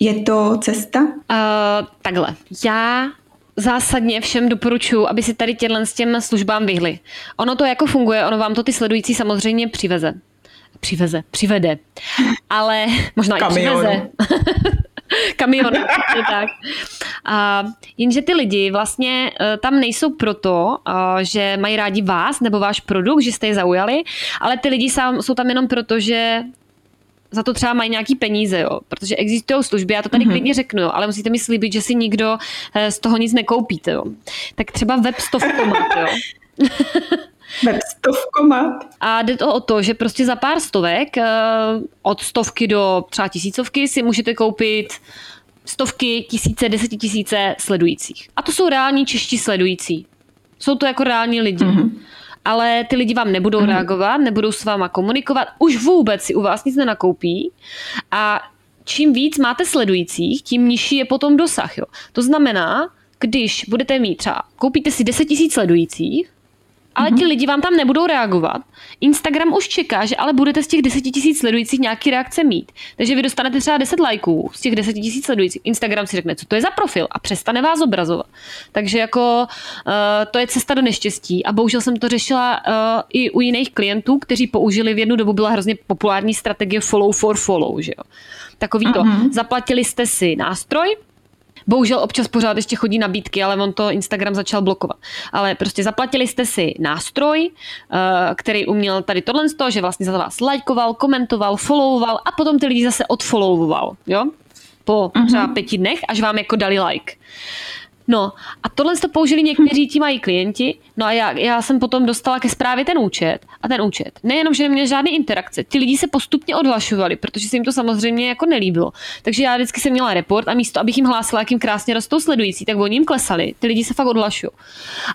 je to cesta? Uh, takhle. Já zásadně všem doporučuji, aby si tady těhle s těm službám vyhli. Ono to jako funguje, ono vám to ty sledující samozřejmě přiveze přiveze, přivede. Ale možná Kamionu. i přiveze. Kamion, je tak. A, jenže ty lidi vlastně uh, tam nejsou proto, uh, že mají rádi vás nebo váš produkt, že jste je zaujali, ale ty lidi sám, jsou tam jenom proto, že za to třeba mají nějaký peníze, jo, protože existují služby, já to tady mm-hmm. klidně řeknu, jo, ale musíte mi slíbit, že si nikdo uh, z toho nic nekoupíte, jo. Tak třeba web stovkomat, jo. Web stovkomat. A jde to o to, že prostě za pár stovek, eh, od stovky do třeba tisícovky si můžete koupit stovky, tisíce, desetitisíce sledujících. A to jsou reální čeští sledující. Jsou to jako reální lidi. Mm-hmm. Ale ty lidi vám nebudou mm-hmm. reagovat, nebudou s váma komunikovat, už vůbec si u vás nic nenakoupí. A čím víc máte sledujících, tím nižší je potom dosah. Jo. To znamená, když budete mít třeba, koupíte si 10 000 sledujících, ale mm-hmm. ti lidi vám tam nebudou reagovat. Instagram už čeká, že ale budete z těch 10 tisíc sledujících nějaký reakce mít. Takže vy dostanete třeba 10 lajků z těch 10 tisíc sledujících. Instagram si řekne, co to je za profil a přestane vás obrazovat. Takže jako uh, to je cesta do neštěstí a bohužel jsem to řešila uh, i u jiných klientů, kteří použili v jednu dobu byla hrozně populární strategie follow for follow, že jo. Takový to. Uh-huh. Zaplatili jste si nástroj, Bohužel občas pořád ještě chodí nabídky, ale on to Instagram začal blokovat. Ale prostě zaplatili jste si nástroj, eh, který uměl tady tohle z toho, že vlastně za vás lajkoval, komentoval, followoval a potom ty lidi zase odfollowoval, jo? Po třeba pěti dnech, až vám jako dali like. No a tohle to použili někteří ti mají klienti, no a já, já jsem potom dostala ke zprávě ten účet a ten účet. Nejenom, že neměl žádné interakce, ty lidi se postupně odhlašovali, protože se jim to samozřejmě jako nelíbilo. Takže já vždycky jsem měla report a místo, abych jim hlásila, jak jim krásně rostou sledující, tak oni jim klesali. Ty lidi se fakt odhlašují.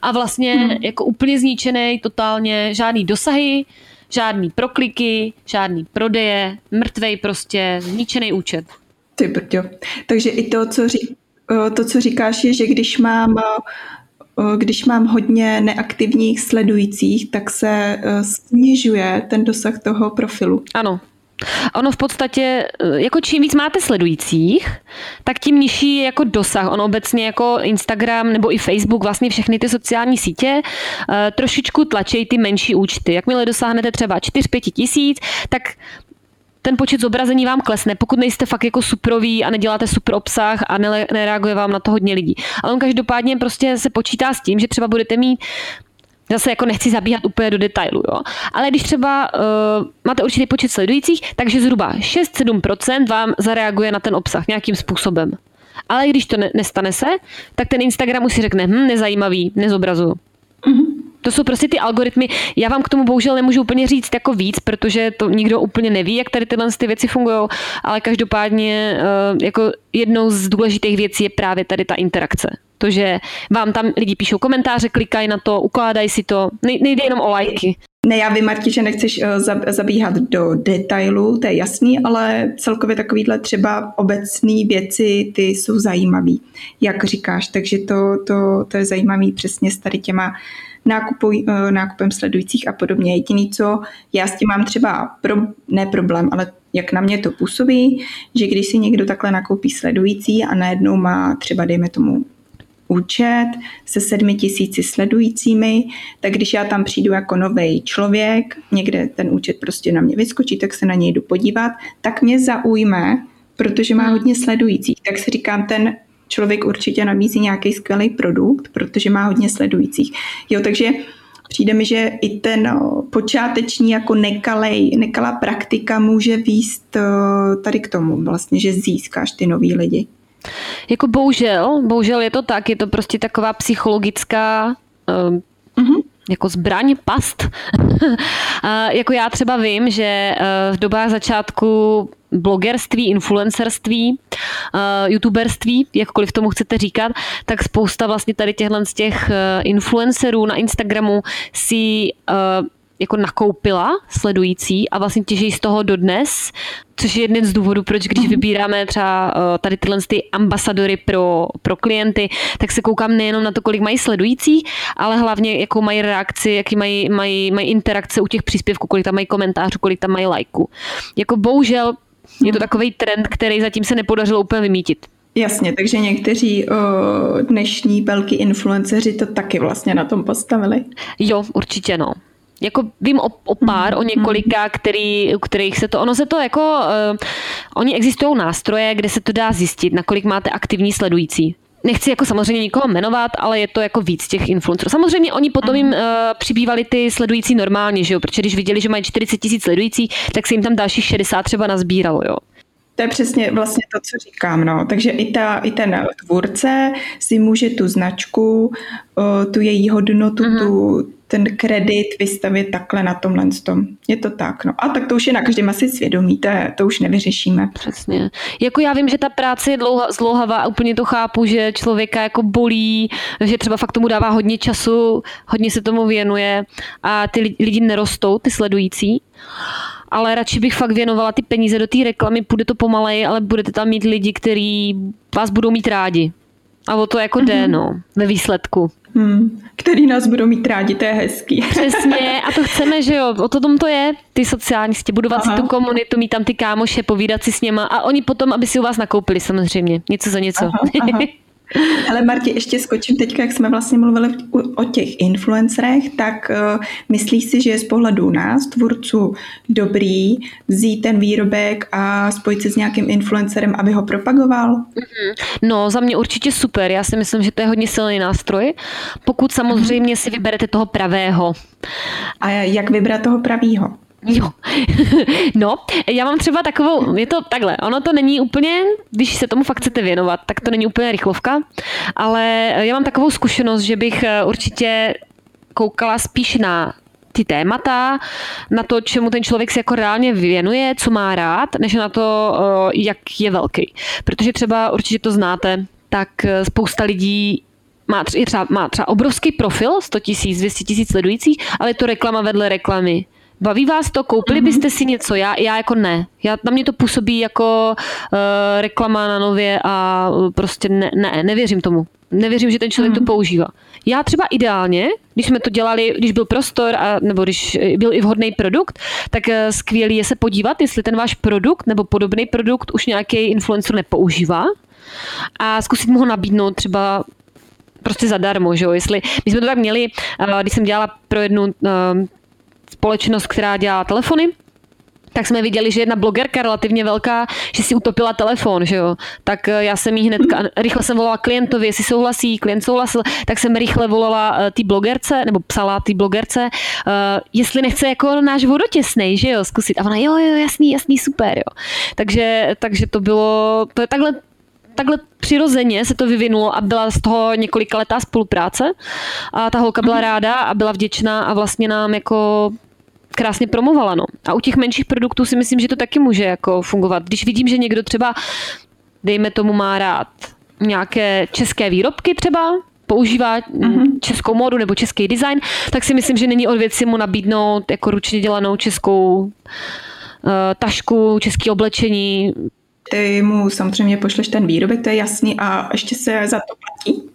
A vlastně hmm. jako úplně zničený, totálně žádný dosahy, žádný prokliky, žádný prodeje, mrtvej prostě, zničený účet. Ty brďo. Takže i to, co říká to, co říkáš, je, že když mám když mám hodně neaktivních sledujících, tak se snižuje ten dosah toho profilu. Ano, Ono v podstatě, jako čím víc máte sledujících, tak tím nižší je jako dosah. Ono obecně jako Instagram nebo i Facebook, vlastně všechny ty sociální sítě, trošičku tlačí ty menší účty. Jakmile dosáhnete třeba 4-5 tisíc, tak ten počet zobrazení vám klesne, pokud nejste fakt jako suprový a neděláte super obsah a nereaguje vám na to hodně lidí. Ale on každopádně prostě se počítá s tím, že třeba budete mít Zase jako nechci zabíhat úplně do detailu, jo. Ale když třeba uh, máte určitý počet sledujících, takže zhruba 6-7% vám zareaguje na ten obsah nějakým způsobem. Ale když to ne- nestane se, tak ten Instagram už si řekne, hm, nezajímavý, nezobrazuju. Mm-hmm. To jsou prostě ty algoritmy. Já vám k tomu bohužel nemůžu úplně říct jako víc, protože to nikdo úplně neví, jak tady tyhle ty věci fungují, ale každopádně eh, jako jednou z důležitých věcí je právě tady ta interakce. To, že vám tam lidi píšou komentáře, klikají na to, ukládají si to. Nejde jenom o lajky. Ne, já vím, Marti, že nechceš uh, zabíhat do detailů, to je jasný, ale celkově takovýhle třeba obecné věci, ty jsou zajímavé, jak říkáš, takže to, to, to je zajímavé přesně s tady těma nákupu, uh, nákupem sledujících a podobně. Jediný, co já s tím mám třeba, pro, ne problém, ale jak na mě to působí, že když si někdo takhle nakoupí sledující a najednou má třeba, dejme tomu, účet se sedmi tisíci sledujícími, tak když já tam přijdu jako nový člověk, někde ten účet prostě na mě vyskočí, tak se na něj jdu podívat, tak mě zaujme, protože má hodně sledujících. Tak si říkám, ten člověk určitě nabízí nějaký skvělý produkt, protože má hodně sledujících. Jo, takže přijde mi, že i ten počáteční jako nekalej, nekalá praktika může výst tady k tomu vlastně, že získáš ty nový lidi. Jako bohužel, bohužel je to tak, je to prostě taková psychologická jako zbraň, past. jako já třeba vím, že eh, v dobách začátku blogerství, influencerství, uh, youtuberství, jakkoliv tomu chcete říkat, tak spousta vlastně tady těchhle z těch uh, influencerů na Instagramu si jako nakoupila sledující a vlastně těží z toho dodnes, což je jeden z důvodů, proč když mhm. vybíráme třeba eh, tady tyhle ty ambasadory pro, pro klienty, tak se koukám nejenom na to, kolik mají sledující, ale hlavně jakou mají reakci, jaký mají, mají, mají interakce u těch příspěvků, kolik tam mají komentářů, kolik tam mají lajků. Jako bohužel je to mhm. takový trend, který zatím se nepodařilo úplně vymítit. Jasně, takže někteří o, dnešní velký influenceři to taky vlastně na tom postavili. Jo, určitě no. Jako vím o, o pár, o několika, který, u kterých se to, ono se to jako, uh, oni existují nástroje, kde se to dá zjistit, nakolik máte aktivní sledující. Nechci jako samozřejmě nikoho jmenovat, ale je to jako víc těch influencerů. Samozřejmě oni potom jim uh, přibývali ty sledující normálně, že jo? protože když viděli, že mají 40 tisíc sledující, tak se jim tam dalších 60 třeba nazbíralo. Jo? To je přesně vlastně to, co říkám. No. Takže i, ta, i ten tvůrce si může tu značku, tu její hodnotu, mm-hmm. tu, ten kredit vystavit takhle na tomhle tom. Je to tak. No. A tak to už je na každém asi svědomí, to, je, to už nevyřešíme. Přesně. Jako já vím, že ta práce je dlouha, zdlouhavá a úplně to chápu, že člověka jako bolí, že třeba fakt tomu dává hodně času, hodně se tomu věnuje a ty lidi nerostou, ty sledující ale radši bych fakt věnovala ty peníze do té reklamy, půjde to pomalej, ale budete tam mít lidi, kteří vás budou mít rádi. A o to jako mm-hmm. jde, no, ve výsledku. Hmm, který nás budou mít rádi, to je hezký. Přesně, a to chceme, že jo, o to tom to je, ty sociální sítě, budovat Aha. si tu komunitu, mít tam ty kámoše, povídat si s něma a oni potom, aby si u vás nakoupili samozřejmě, něco za něco. Aha, aha. Ale Marti, ještě skočím teď, jak jsme vlastně mluvili o těch influencerech, tak uh, myslíš si, že je z pohledu nás, tvůrců, dobrý vzít ten výrobek a spojit se s nějakým influencerem, aby ho propagoval? Mm-hmm. No, za mě určitě super. Já si myslím, že to je hodně silný nástroj, pokud samozřejmě si vyberete toho pravého. A jak vybrat toho pravého? Jo. no, já mám třeba takovou, je to takhle, ono to není úplně, když se tomu fakt chcete věnovat, tak to není úplně rychlovka, ale já mám takovou zkušenost, že bych eh, určitě koukala spíš na ty témata, na to, čemu ten člověk se jako reálně věnuje, co má rád, než na to, eh, jak je velký. Protože třeba určitě to znáte, tak eh, spousta lidí má třeba, má třeba obrovský profil, 100 tisíc, 200 tisíc sledujících, ale je to reklama vedle reklamy. Baví vás to? Koupili mm-hmm. byste si něco? Já, já jako ne. Já, na mě to působí jako uh, reklama na nově a uh, prostě ne, ne, nevěřím tomu. Nevěřím, že ten člověk mm-hmm. to mhm. používá. Já třeba ideálně, když jsme to dělali, když byl prostor, a, nebo když byl i vhodný produkt, tak uh, skvělý je se podívat, jestli ten váš produkt nebo podobný produkt už nějaký influencer nepoužívá a zkusit mu ho nabídnout třeba prostě zadarmo, že jo? Jestli, my jsme to tak měli, když jsem dělala pro jednu společnost, která dělá telefony, tak jsme viděli, že jedna blogerka relativně velká, že si utopila telefon, že jo. Tak eh, já jsem jí hned, rychle jsem volala klientovi, jestli souhlasí, klient souhlasil, tak jsem rychle volala uh, té blogerce, nebo psala té blogerce, uh, jestli nechce jako náš vodotěsnej, že jo, zkusit. A ona, jo, jo, jasný, jasný, super, jo. Takže, takže to bylo, to je takhle takhle přirozeně se to vyvinulo a byla z toho několika letá spolupráce. A ta holka byla mhm. ráda a byla vděčná a vlastně nám jako krásně promovala. No. A u těch menších produktů si myslím, že to taky může jako fungovat. Když vidím, že někdo třeba, dejme tomu, má rád nějaké české výrobky třeba, používá mm-hmm. českou módu nebo český design, tak si myslím, že není od věci mu nabídnout jako ručně dělanou českou uh, tašku, české oblečení. Ty mu samozřejmě pošleš ten výrobek, to je jasný, a ještě se za to platí?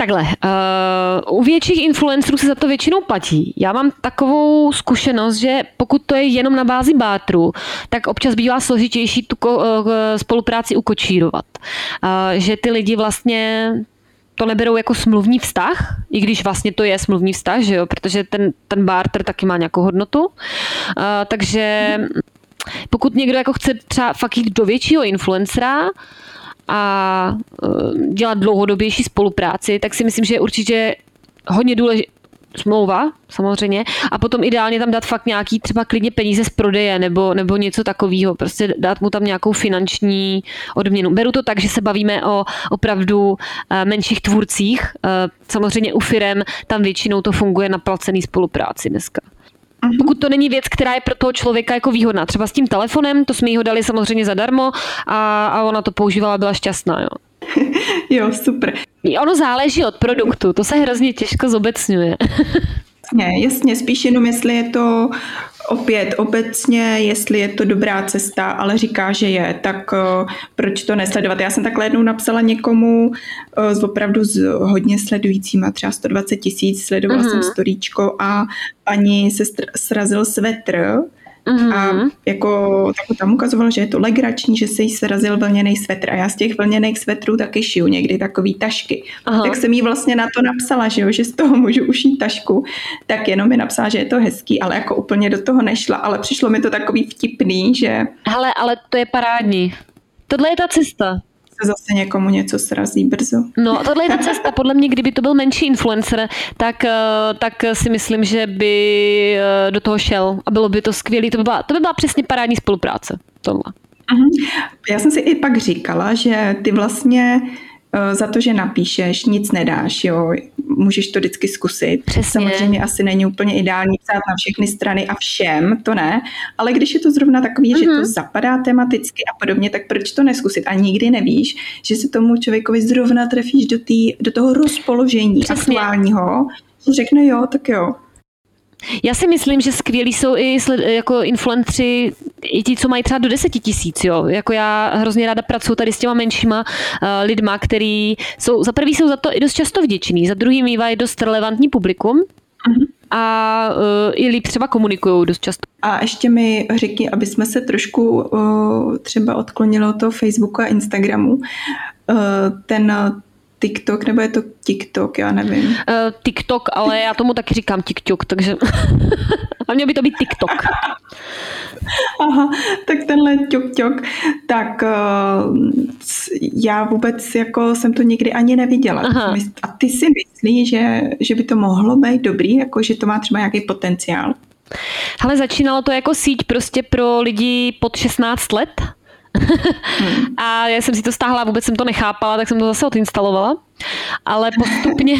Takhle, uh, u větších influencerů se za to většinou platí. Já mám takovou zkušenost, že pokud to je jenom na bázi bátru, tak občas bývá složitější tu ko, uh, spolupráci ukočírovat. Uh, že ty lidi vlastně to neberou jako smluvní vztah, i když vlastně to je smluvní vztah, že jo, protože ten, ten barter taky má nějakou hodnotu. Uh, takže pokud někdo jako chce třeba fakt jít do většího influencera, a dělat dlouhodobější spolupráci, tak si myslím, že je určitě hodně důležité, smlouva, samozřejmě, a potom ideálně tam dát fakt nějaký třeba klidně peníze z prodeje nebo, nebo něco takového, prostě dát mu tam nějakou finanční odměnu. Beru to tak, že se bavíme o opravdu eh, menších tvůrcích. Eh, samozřejmě u firem tam většinou to funguje na placený spolupráci dneska. Mhm. Pokud to není věc, která je pro toho člověka jako výhodná. Třeba s tím telefonem, to jsme jí ho dali samozřejmě zadarmo a, a ona to používala, byla šťastná. Jo. jo, super. Ono záleží od produktu, to se hrozně těžko zobecňuje. jasně, jasně, spíš jenom jestli je to opět obecně, jestli je to dobrá cesta, ale říká, že je, tak uh, proč to nesledovat? Já jsem takhle jednou napsala někomu uh, s opravdu s hodně sledujícíma, třeba 120 tisíc, sledovala mm-hmm. jsem mhm. storíčko a ani se srazil svetr, Mm-hmm. A jako tak tam ukazoval, že je to legrační, že se jí srazil vlněný svetr. A já z těch vlněných svetrů taky šiju někdy takový tašky. Aha. Tak jsem jí vlastně na to napsala, že, jo, že z toho můžu ušít tašku. Tak jenom mi napsala, že je to hezký, ale jako úplně do toho nešla. Ale přišlo mi to takový vtipný, že... Hele, ale to je parádní. Tohle je ta cesta se zase někomu něco srazí brzo. No, tohle je ta cesta. Podle mě, kdyby to byl menší influencer, tak, eh, tak si myslím, že by eh, do toho šel a bylo by to skvělé. To by byla, to by byla přesně parádní spolupráce. Tohle. Uh-huh. Já jsem si i pak říkala, že ty vlastně Eh, za to, že napíšeš, nic nedáš, jo. Můžeš to vždycky zkusit. Přesně. Samozřejmě asi není úplně ideální psát na všechny strany a všem, to ne, ale když je to zrovna takový, mm-hmm. že to mhm. zapadá tematicky a podobně, tak proč to neskusit? A nikdy nevíš, že se tomu člověkovi zrovna trefíš do, tý, do toho rozpoložení Přesně. aktuálního, řekne jo, tak jo. Já si myslím, že skvělí jsou i jako influenceri, i ti, co mají třeba do deseti tisíc, jo. Jako já hrozně ráda pracuji tady s těma menšíma uh, lidma, který jsou, za prvý jsou za to i dost často vděční, za druhý mývají dost relevantní publikum, uh-huh a uh, i líp třeba komunikují dost často. A ještě mi řekni, aby jsme se trošku uh, třeba odklonili od toho Facebooku a Instagramu. Uh, ten TikTok, nebo je to TikTok, já nevím. Uh, TikTok, ale já tomu taky říkám TikTok, takže a měl by to být TikTok. Aha, tak tenhle ťok ťok, tak uh, já vůbec jako jsem to nikdy ani neviděla. Aha. A ty si myslíš, že, že by to mohlo být dobrý, jako že to má třeba nějaký potenciál? Ale začínalo to jako síť prostě pro lidi pod 16 let. a já jsem si to stáhla, vůbec jsem to nechápala, tak jsem to zase odinstalovala. Ale postupně,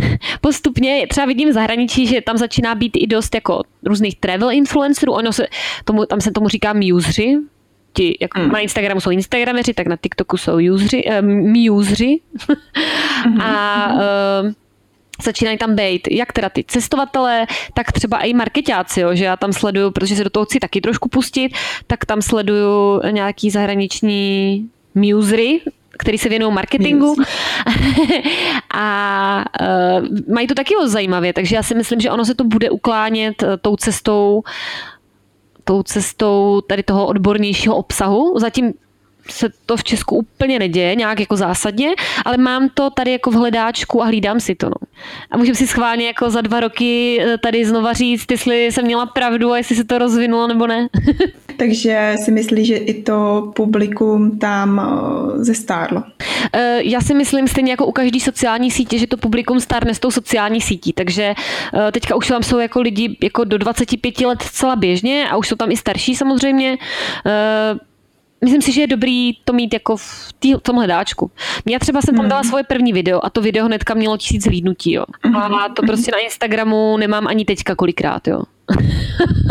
postupně třeba vidím v zahraničí, že tam začíná být i dost jako různých travel influencerů, ono se, tomu, tam se tomu říká museři, ti, jako hmm. na Instagramu jsou Instagrameři, tak na TikToku jsou useři, museři. hmm. a uh, začínají tam být jak teda ty cestovatelé, tak třeba i marketáci, jo, že já tam sleduju, protože se do toho chci taky trošku pustit, tak tam sleduju nějaký zahraniční musery, který se věnují marketingu a uh, mají to taky zajímavě, takže já si myslím, že ono se to bude uklánět uh, tou cestou tou cestou tady toho odbornějšího obsahu. Zatím se to v Česku úplně neděje nějak jako zásadně, ale mám to tady jako v hledáčku a hlídám si to. No. A můžeme si schválně jako za dva roky eh, tady znova říct, jestli jsem měla pravdu a jestli se to rozvinulo nebo ne. Takže si myslíš, že i to publikum tam eh, zestárlo? Eh, já si myslím stejně jako u každé sociální sítě, že to publikum stárne s tou sociální sítí, takže teďka už tam jsou jako lidi jako do 25 let celá běžně a už jsou tam i starší samozřejmě myslím si, že je dobrý to mít jako v, tý, v tom hledáčku. Já třeba jsem tam hmm. dala svoje první video a to video hnedka mělo tisíc zhlídnutí, jo. A to prostě na Instagramu nemám ani teďka kolikrát, jo.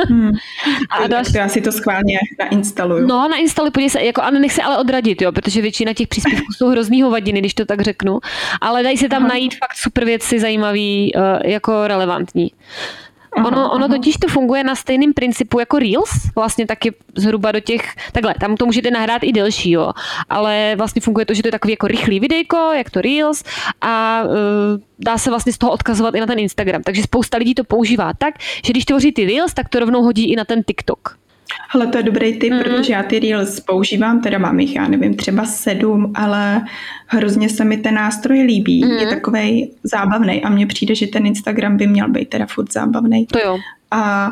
Hmm. A další... Já si to schválně nainstaluju. No, nainstaluj, podívej se, jako, a nech se ale odradit, jo, protože většina těch příspěvků jsou hrozný hovadiny, když to tak řeknu, ale dají se tam Aha. najít fakt super věci, zajímavý, uh, jako relevantní. Ono, ono totiž to funguje na stejném principu jako Reels, vlastně taky zhruba do těch, takhle, tam to můžete nahrát i delší, jo, ale vlastně funguje to, že to je takový jako rychlý videjko, jak to Reels a uh, dá se vlastně z toho odkazovat i na ten Instagram, takže spousta lidí to používá tak, že když tvoří ty Reels, tak to rovnou hodí i na ten TikTok. Ale to je dobrý tip, mm-hmm. protože já ty Reels používám, teda mám jich, já nevím, třeba sedm, ale hrozně se mi ten nástroj líbí. Mm-hmm. Je takový zábavný a mně přijde, že ten Instagram by měl být teda furt zábavný. To jo. A,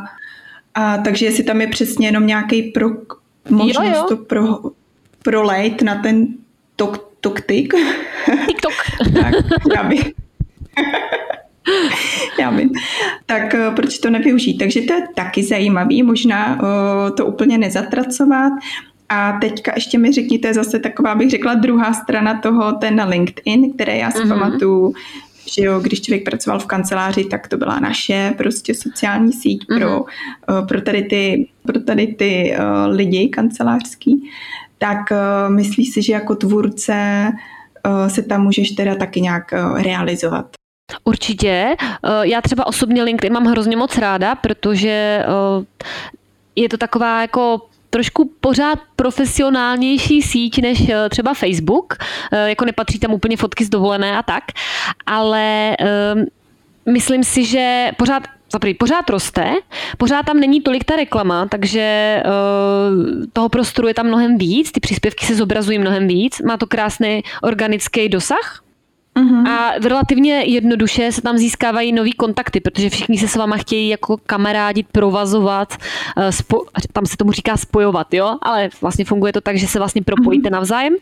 a takže jestli tam je přesně jenom nějaký pro, možnost jo, jo. to pro, prolejt na ten tok, tok, tik. TikTok. tak já bych Já vím. Tak eh, proč to nevyužít? Takže to je taky zajímavý, možná eh, to úplně nezatracovat. A teďka ještě mi řekněte zase taková, bych řekla, druhá strana toho, ten LinkedIn, které já si mm-hmm. pamatuju, že jo, když člověk pracoval v kanceláři, tak to byla naše prostě sociální síť mm-hmm. pro, eh, pro tady ty, pro tady ty uh, lidi kancelářský. Tak uh, myslíš si, že jako tvůrce uh, se tam můžeš teda taky nějak uh, realizovat? Určitě. Eh, já třeba osobně LinkedIn mám hrozně moc ráda, protože eh, je to taková jako trošku pořád profesionálnější síť než eh, třeba Facebook, jako nepatří tam úplně fotky z dovolené a tak, ale myslím si, že pořád pořád roste, pořád tam není tolik ta reklama, takže toho prostoru je tam mnohem víc, ty příspěvky se zobrazují mnohem víc, má to krásný organický dosah, Uh-huh. A relativně jednoduše se tam získávají nový kontakty, protože všichni se s váma chtějí jako kamarádit, provazovat, eh, spo, tam se tomu říká spojovat, jo, ale vlastně funguje to tak, že se vlastně propojíte uh-huh. navzájem.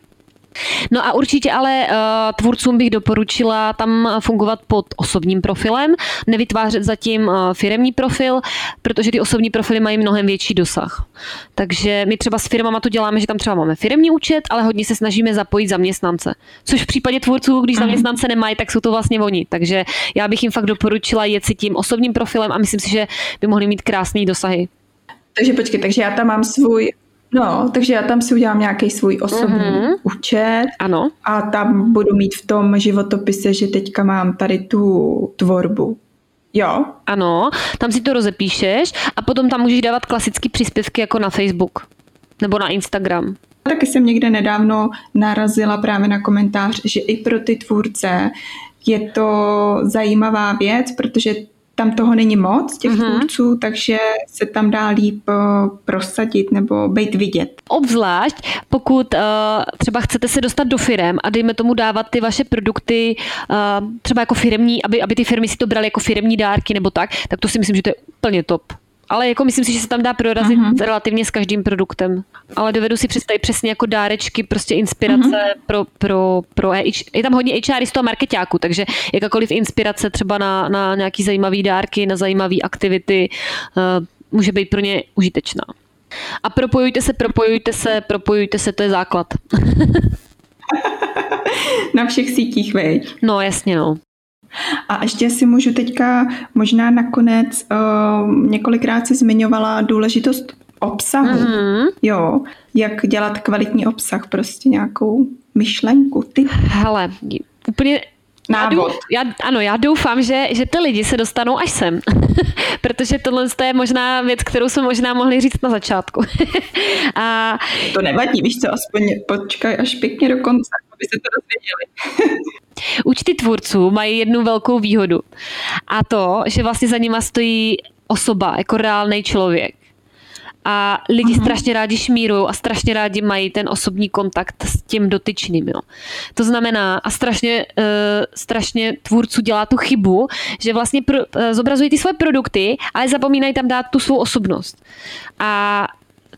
No a určitě ale uh, tvůrcům bych doporučila tam fungovat pod osobním profilem, nevytvářet zatím uh, firemní profil, protože ty osobní profily mají mnohem větší dosah. Takže my třeba s firmama to děláme, že tam třeba máme firemní účet, ale hodně se snažíme zapojit zaměstnance. Což v případě tvůrců, když mhm. zaměstnance nemají, tak jsou to vlastně oni. Takže já bych jim fakt doporučila jet si tím osobním profilem a myslím si, že by mohli mít krásné dosahy. Takže počkej, takže já tam mám svůj No, takže já tam si udělám nějaký svůj osobní mm-hmm. účet ano. a tam budu mít v tom životopise, že teďka mám tady tu tvorbu. Jo? Ano, tam si to rozepíšeš a potom tam můžeš dávat klasické příspěvky jako na Facebook nebo na Instagram. Taky jsem někde nedávno narazila právě na komentář, že i pro ty tvůrce je to zajímavá věc, protože tam toho není moc, těch uh-huh. tvůrců, takže se tam dá líp uh, prosadit nebo být vidět. Obzvlášť, pokud uh, třeba chcete se dostat do firem a dejme tomu dávat ty vaše produkty uh, třeba jako firmní, aby, aby ty firmy si to brali jako firmní dárky nebo tak, tak to si myslím, že to je úplně top. Ale jako myslím si, že se tam dá prorazit uh-huh. relativně s každým produktem. Ale dovedu si představit přesně jako dárečky, prostě inspirace uh-huh. pro, pro, pro HR. Je tam hodně HRistů a marketáků, takže jakákoliv inspirace třeba na, na nějaký zajímavý dárky, na zajímavé aktivity uh, může být pro ně užitečná. A propojujte se, propojujte se, propojujte se, to je základ. na všech sítích, veď? No, jasně, no. A ještě si můžu teďka možná nakonec, uh, několikrát si zmiňovala důležitost obsahu. Mm-hmm. Jo, jak dělat kvalitní obsah, prostě nějakou myšlenku. Ty. Hele, úplně Návod. Já, já, ano, já doufám, že, že ty lidi se dostanou až sem, protože tohle je možná věc, kterou jsme možná mohli říct na začátku. a... To nevadí, víš co, aspoň počkaj až pěkně do konce, aby se to dozvěděli. Účty tvůrců mají jednu velkou výhodu a to, že vlastně za nima stojí osoba, jako reálný člověk. A lidi uh-huh. strašně rádi šmírují a strašně rádi mají ten osobní kontakt s tím dotyčným. Jo. To znamená, a strašně, uh, strašně tvůrců dělá tu chybu, že vlastně pro, uh, zobrazují ty svoje produkty, ale zapomínají tam dát tu svou osobnost. A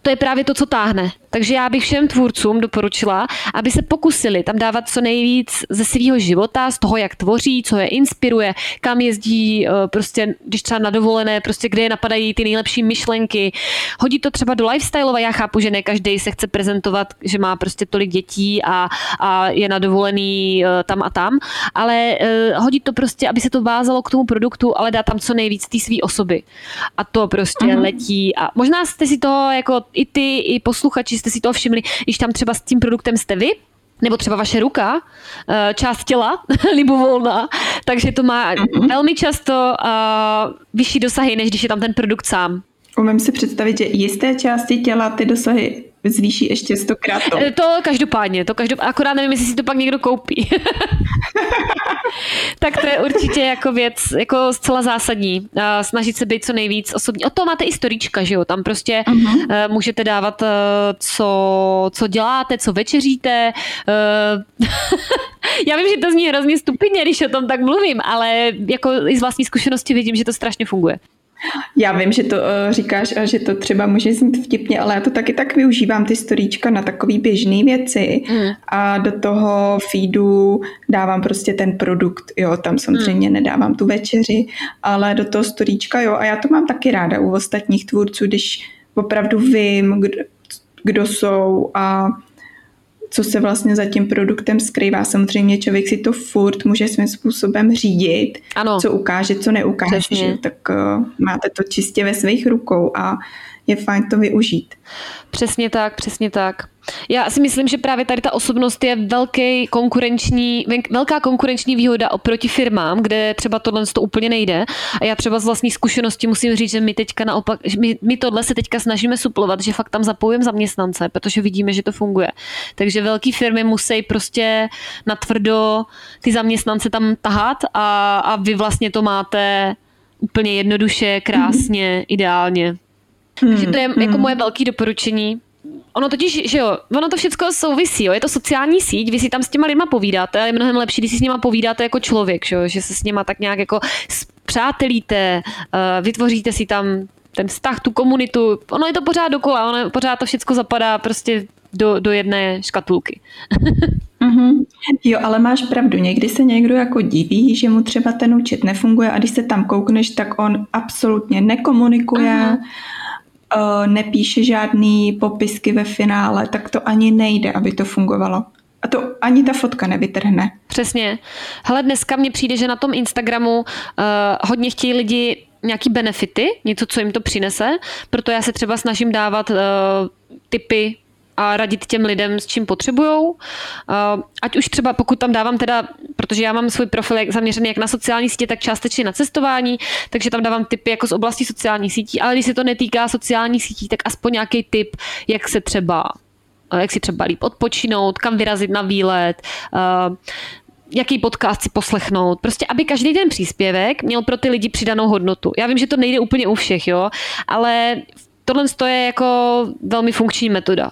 to je právě to, co táhne Takže já bych všem tvůrcům doporučila, aby se pokusili tam dávat co nejvíc ze svého života, z toho, jak tvoří, co je inspiruje, kam jezdí, eh, prostě, když třeba na dovolené, prostě kde je napadají ty nejlepší myšlenky. Hodit to třeba do lifestyle, já chápu, že ne každý se chce prezentovat, že má prostě tolik dětí a, a je na dovolený eh, tam a tam, ale uh, hodit to prostě, aby se to vázalo k tomu produktu, ale dá tam co nejvíc té své osoby. A to prostě uh-huh. letí. A možná jste si to, jako i ty, i posluchači jste si to všimli, když tam třeba s tím produktem jste vy, nebo třeba vaše ruka, eh, část těla, libovolná, takže to má uh-huh. velmi často uh, vyšší dosahy, než když je tam ten produkt sám. Umím si představit, že jisté části těla ty dosahy zvýší ještě stokrát to. To každopádně, to každopádně, akorát nevím, jestli si to pak někdo koupí. tak to je určitě jako věc jako zcela zásadní. Snažit se být co nejvíc osobní. O to máte i storíčka, že jo? Tam prostě uh-huh. můžete dávat, e, co, co děláte, co večeříte. E, já vím, že to zní hrozně stupidně, když o tom tak mluvím, ale jako i z vlastní zkušenosti vidím, že to strašně funguje. Já vím, že to uh, říkáš a že to třeba může znít vtipně, ale já to taky tak využívám, ty storíčka na takové běžné věci mm. a do toho feedu dávám prostě ten produkt, jo, tam samozřejmě mm. nedávám tu večeři, ale do toho storíčka, jo, a já to mám taky ráda u ostatních tvůrců, když opravdu vím, kdo, kdo jsou a co se vlastně za tím produktem skrývá. Samozřejmě člověk si to furt může svým způsobem řídit, ano. co ukáže, co neukáže, že? tak uh, máte to čistě ve svých rukou a je fajn to využít. Přesně tak, přesně tak. Já si myslím, že právě tady ta osobnost je velký konkurenční, velká konkurenční výhoda oproti firmám, kde třeba tohle to úplně nejde. A já třeba z vlastní zkušenosti musím říct, že my teďka naopak, my, my tohle se teďka snažíme suplovat, že fakt tam zapojujeme zaměstnance, protože vidíme, že to funguje. Takže velké firmy musí prostě natvrdo ty zaměstnance tam tahat a, a vy vlastně to máte úplně jednoduše, krásně, mm-hmm. ideálně. Hmm, Takže to je hmm. jako moje velké doporučení. Ono totiž, že jo, ono to všechno souvisí, jo, je to sociální síť, vy si tam s těma lidma povídáte, ale je mnohem lepší, když si s nima povídáte jako člověk, že, jo, že se s nima tak nějak jako přátelíte, uh, vytvoříte si tam ten vztah, tu komunitu, ono je to pořád dokola, ono pořád to všechno zapadá prostě do, do jedné škatulky. mm-hmm. Jo, ale máš pravdu, někdy se někdo jako diví, že mu třeba ten účet nefunguje a když se tam koukneš, tak on absolutně nekomunikuje, uh-huh uh, nepíše žádný popisky ve finále, tak to ani nejde, aby to fungovalo. A to ani ta fotka nevytrhne. Přesně. Hele, dneska mně přijde, že na tom Instagramu uh, hodně chtějí lidi nějaký benefity, něco, co jim to přinese, proto já se třeba snažím dávat uh, typy a radit těm lidem, s čím potřebují. Ať už třeba, pokud tam dávám teda, protože já mám svůj profil zaměřený jak na sociální sítě, tak částečně na cestování, takže tam dávám tipy jako z oblasti sociálních sítí, ale když se to netýká sociálních sítí, tak aspoň nějaký tip, jak se třeba jak si třeba líp odpočinout, kam vyrazit na výlet, jaký podcast si poslechnout. Prostě, aby každý ten příspěvek měl pro ty lidi přidanou hodnotu. Já vím, že to nejde úplně u všech, jo, ale tohle je jako velmi funkční metoda.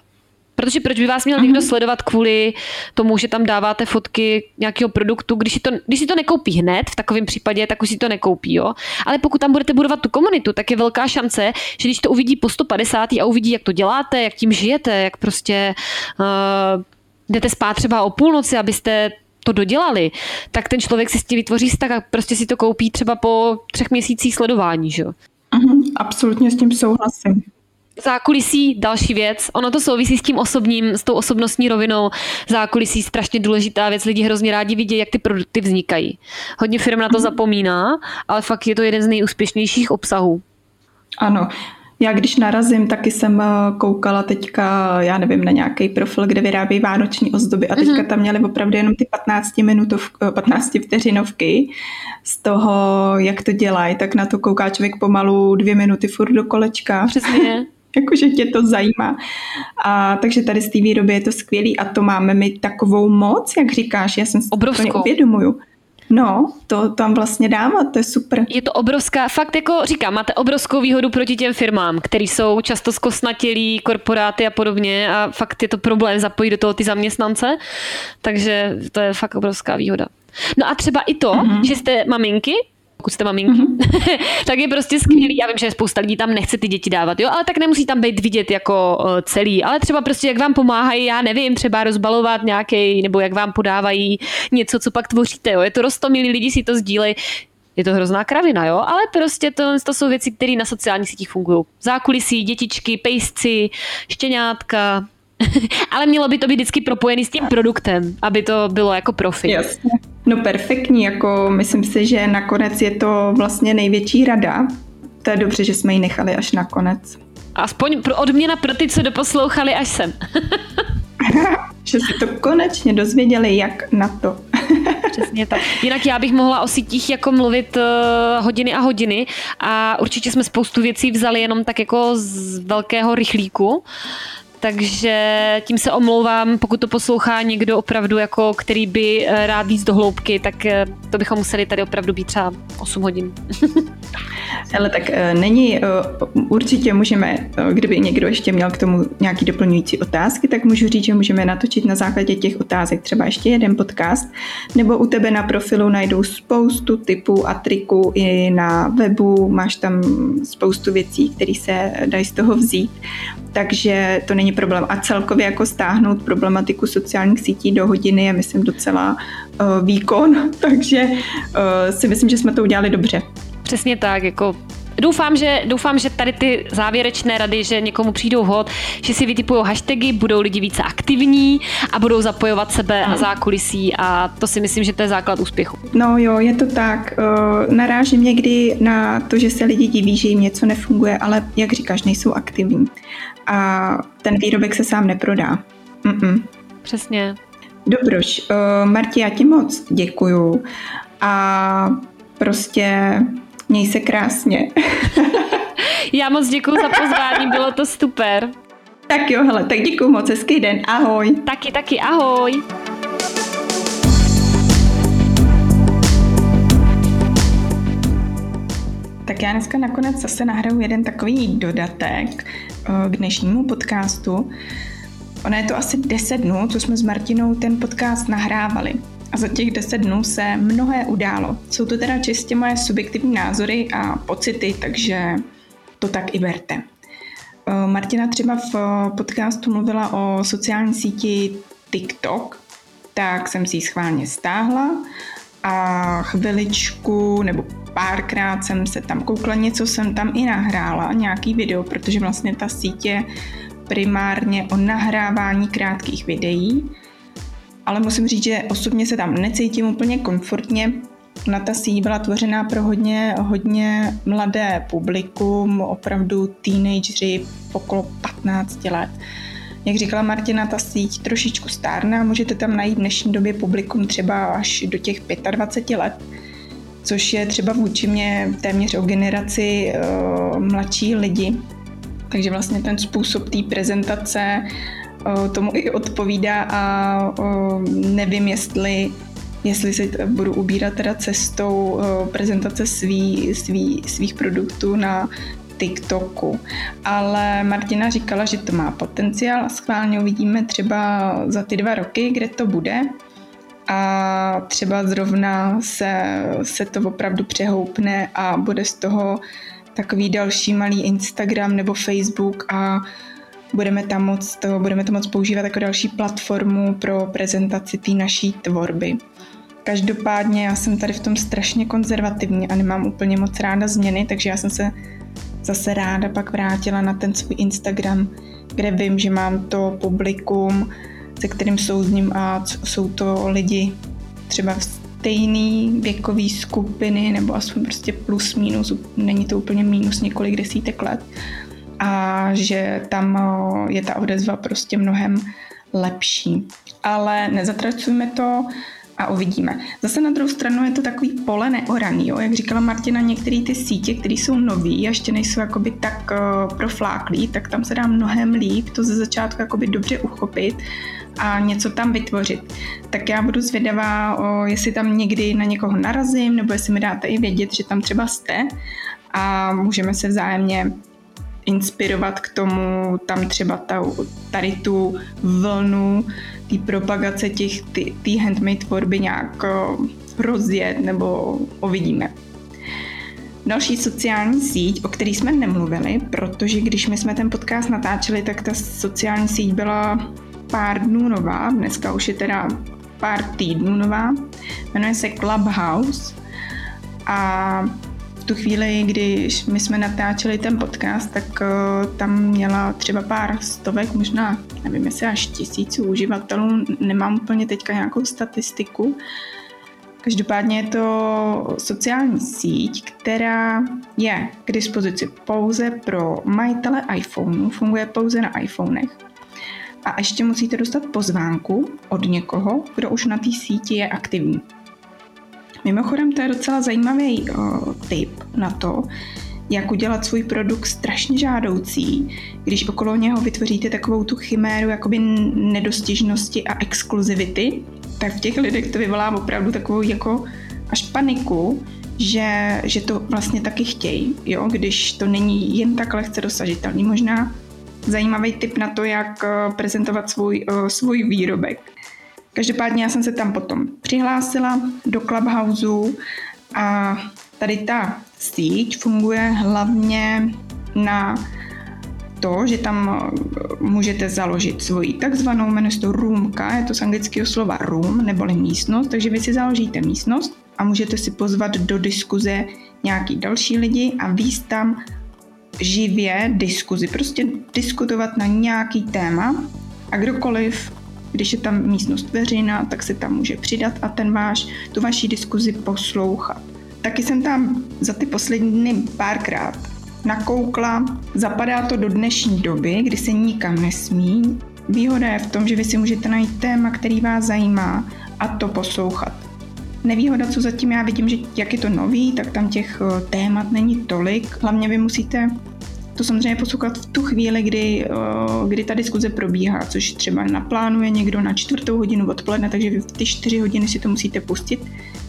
Protože proč by vás měl někdo mhm. sledovat kvůli tomu, že tam dáváte fotky nějakého produktu, když si, to, když si to nekoupí hned, v takovém případě, tak už si to nekoupí, jo. Ale pokud tam budete budovat tu komunitu, tak je velká šance, že když to uvidí po 150 a uvidí, jak to děláte, jak tím žijete, jak prostě uh, jdete spát třeba o půlnoci, abyste to dodělali, tak ten člověk si s tím vytvoří vztah a prostě si to koupí třeba po třech měsících sledování, že jo. Uh-huh, absolutně s tím souhlasím. Zákulisí, další věc. Ono to souvisí s tím osobním, s tou osobnostní rovinou. Zákulisí, strašně důležitá věc. Lidi hrozně rádi vidí, jak ty produkty vznikají. Hodně firm na to mhm. zapomíná, ale fakt je to jeden z nejúspěšnějších obsahů. Ano. Já když narazím, taky jsem eh, koukala teďka, já nevím, na nějaký profil, kde vyrábí vánoční ozdoby a teďka mhm. tam měli opravdu jenom ty 15 minutov, 15 vteřinovky z toho, jak to dělají, tak na to kouká člověk pomalu dvě minuty furt do kolečka. Přesně. jakože tě to zajímá. A, takže tady z té výroby je to skvělý a to máme my takovou moc, jak říkáš, já jsem si Obrovskou. to uvědomuju. No, to tam vlastně dám a to je super. Je to obrovská, fakt jako říkám, máte obrovskou výhodu proti těm firmám, který jsou často zkosnatělí, korporáty a podobně a fakt je to problém zapojit do toho ty zaměstnance, takže to je fakt obrovská výhoda. No a třeba i to, mm-hmm. že jste maminky, pokud jste maminky, mm-hmm. tak je prostě skvělý. Já vím, že spousta lidí tam nechce ty děti dávat, jo, ale tak nemusí tam být vidět jako celý, ale třeba prostě jak vám pomáhají, já nevím, třeba rozbalovat nějaký, nebo jak vám podávají něco, co pak tvoříte, jo. Je to rostomilý, lidi si to sdílejí je to hrozná kravina, jo, ale prostě to, to jsou věci, které na sociálních sítích fungují. Zákulisí, dětičky, pejsci, štěňátka, ale mělo by to být vždycky propojený s tím produktem, aby to bylo jako profi. Jasně. No perfektní, jako myslím si, že nakonec je to vlastně největší rada. To je dobře, že jsme ji nechali až nakonec. Aspoň pro odměna pro ty, co doposlouchali až sem. že si to konečně dozvěděli, jak na to. Přesně tak. Jinak já bych mohla o sítích jako mluvit uh, hodiny a hodiny a určitě jsme spoustu věcí vzali jenom tak jako z velkého rychlíku takže tím se omlouvám, pokud to poslouchá někdo opravdu, jako který by eh, rád víc do hloubky, tak eh, to bychom museli tady opravdu být třeba 8 hodin. Ale tak eh, není, určitě můžeme, kdyby někdo ještě měl k tomu nějaký doplňující otázky, tak můžu říct, že můžeme natočit na základě těch otázek třeba ještě jeden podcast, nebo u tebe na profilu najdou spoustu typů a triků i na webu, máš tam spoustu věcí, které se dají z toho vzít, takže to není problém. A celkově jako stáhnout problematiku sociálních sítí do hodiny je, myslím, docela uh, výkon, takže uh, si myslím, že jsme to udělali dobře. Přesně tak, jako Doufám že, doufám, že tady ty závěrečné rady, že někomu přijdou hod, že si vytipují hashtagy, budou lidi více aktivní a budou zapojovat sebe na zákulisí a to si myslím, že to je základ úspěchu. No jo, je to tak. Uh, narážím někdy na to, že se lidi diví, že jim něco nefunguje, ale jak říkáš, nejsou aktivní a ten výrobek se sám neprodá. Mm-mm. Přesně. Dobroš, uh, Marti, já ti moc děkuju a prostě měj se krásně. já moc děkuju za pozvání, bylo to super. Tak jo, hele, tak děkuju moc, hezký den, ahoj. Taky, taky, ahoj. Tak já dneska nakonec zase nahraju jeden takový dodatek eh, k dnešnímu podcastu. Ono je to asi 10 dnů, co jsme s Martinou ten podcast nahrávali. A za těch 10 dnů se mnohé událo. Jsou to teda čistě moje subjektivní názory a pocity, takže to tak i berte. Eh, Martina třeba v podcastu mluvila o sociální síti TikTok, tak jsem si ji schválně stáhla a chviličku nebo párkrát jsem se tam koukla, něco jsem tam i nahrála, nějaký video, protože vlastně ta sítě primárně o nahrávání krátkých videí, ale musím říct, že osobně se tam necítím úplně komfortně. Na ta síť byla tvořená pro hodně, hodně mladé publikum, opravdu teenageři okolo 15 let. Jak říkala Martina, ta síť trošičku stárne a můžete tam najít v dnešní době publikum třeba až do těch 25 let, což je třeba vůči mě téměř o generaci uh, mladší lidi. Takže vlastně ten způsob té prezentace tomu i odpovídá a nevím, jestli jestli se budu ubírat teda cestou prezentace svý, svý, svých produktů na TikToku. Ale Martina říkala, že to má potenciál a schválně uvidíme třeba za ty dva roky, kde to bude. A třeba zrovna se, se to opravdu přehoupne a bude z toho takový další malý Instagram nebo Facebook a budeme tam moc to, budeme to moc používat jako další platformu pro prezentaci té naší tvorby. Každopádně já jsem tady v tom strašně konzervativní a nemám úplně moc ráda změny, takže já jsem se zase ráda pak vrátila na ten svůj Instagram, kde vím, že mám to publikum, se kterým souzním a jsou to lidi třeba v stejný věkový skupiny nebo aspoň prostě plus minus, není to úplně minus několik desítek let a že tam je ta odezva prostě mnohem lepší. Ale nezatracujme to, a uvidíme. Zase na druhou stranu je to takový pole neoraný, jo? jak říkala Martina, některé ty sítě, které jsou nový a ještě nejsou jakoby tak uh, profláklý, tak tam se dá mnohem líp to ze začátku jakoby dobře uchopit a něco tam vytvořit. Tak já budu zvědavá, o, jestli tam někdy na někoho narazím, nebo jestli mi dáte i vědět, že tam třeba jste a můžeme se vzájemně inspirovat k tomu, tam třeba ta, tady tu vlnu té propagace těch, té handmade tvorby nějak rozjet nebo uvidíme. Další sociální síť, o které jsme nemluvili, protože když my jsme ten podcast natáčeli, tak ta sociální síť byla pár dnů nová, dneska už je teda pár týdnů nová, jmenuje se Clubhouse. A v tu chvíli, když my jsme natáčeli ten podcast, tak uh, tam měla třeba pár stovek, možná, nevím, jestli až tisíců uživatelů, nemám úplně teďka nějakou statistiku. Každopádně je to sociální síť, která je k dispozici pouze pro majitele iPhoneu, funguje pouze na iPhonech. A ještě musíte dostat pozvánku od někoho, kdo už na té síti je aktivní. Mimochodem, to je docela zajímavý uh, tip na to, jak udělat svůj produkt strašně žádoucí, když okolo něho vytvoříte takovou tu chiméru jakoby nedostižnosti a exkluzivity, tak v těch lidech to vyvolá opravdu takovou jako až paniku, že, že to vlastně taky chtějí, jo? když to není jen tak lehce dosažitelný. Možná zajímavý tip na to, jak prezentovat svůj, svůj výrobek. Každopádně já jsem se tam potom přihlásila do Clubhouse a tady ta síť funguje hlavně na to, že tam můžete založit svoji takzvanou, jmenuje roomka, je to z anglického slova room, neboli místnost, takže vy si založíte místnost a můžete si pozvat do diskuze nějaký další lidi a víc tam živě diskuzi, prostě diskutovat na nějaký téma a kdokoliv když je tam místnost veřejná, tak se tam může přidat a ten váš, tu vaší diskuzi poslouchat. Taky jsem tam za ty poslední dny párkrát nakoukla. Zapadá to do dnešní doby, kdy se nikam nesmí. Výhoda je v tom, že vy si můžete najít téma, který vás zajímá a to poslouchat. Nevýhoda, co zatím já vidím, že jak je to nový, tak tam těch eh, témat není tolik. Hlavně vy musíte to samozřejmě poslouchat v tu chvíli, kdy, kdy ta diskuze probíhá, což třeba naplánuje někdo na čtvrtou hodinu odpoledne, takže vy v ty čtyři hodiny si to musíte pustit,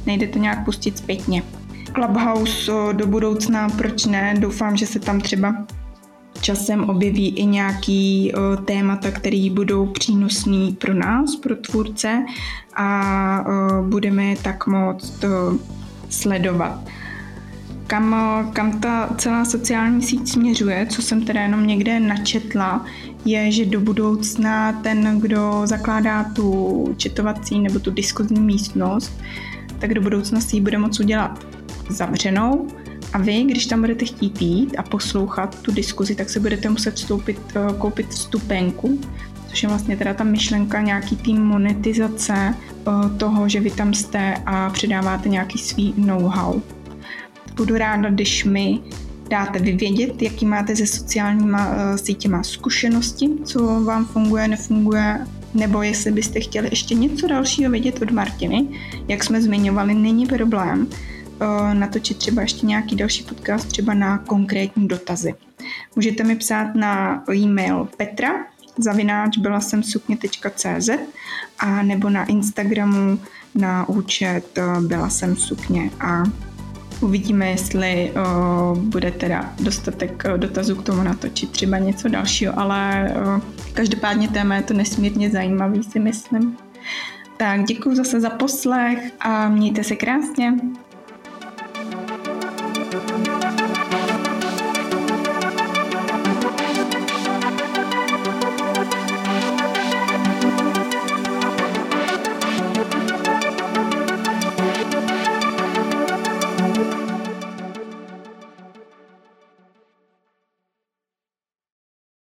nejde to nějak pustit zpětně. Clubhouse do budoucna, proč ne? Doufám, že se tam třeba časem objeví i nějaký témata, které budou přínosný pro nás, pro tvůrce a budeme je tak moc uh, sledovat kam, kam ta celá sociální síť směřuje, co jsem teda jenom někde načetla, je, že do budoucna ten, kdo zakládá tu četovací nebo tu diskuzní místnost, tak do budoucna si ji bude moct udělat zavřenou. A vy, když tam budete chtít jít a poslouchat tu diskuzi, tak se budete muset vstoupit, eh, koupit vstupenku, což je vlastně teda ta myšlenka nějaký tým monetizace eh, toho, že vy tam jste a předáváte nějaký svý know-how budu ráda, když mi dáte vyvědět, jaký máte se sociálníma uh, sítěma zkušenosti, co vám funguje, nefunguje, nebo jestli byste chtěli ještě něco dalšího vědět od Martiny. Jak jsme zmiňovali, není problém uh, natočit třeba ještě nějaký další podcast, třeba na konkrétní dotazy. Můžete mi psát na e-mail petra zavináč byla jsem sukně.cz a nebo na Instagramu na účet eh, byla jsem sukně a Uvidíme, jestli bude teda dostatek dotazů k tomu natočit třeba něco dalšího, ale uh, každopádně téma je to nesmírně zajímavý, si myslím. Tak děkuji zase za poslech a mějte se krásně.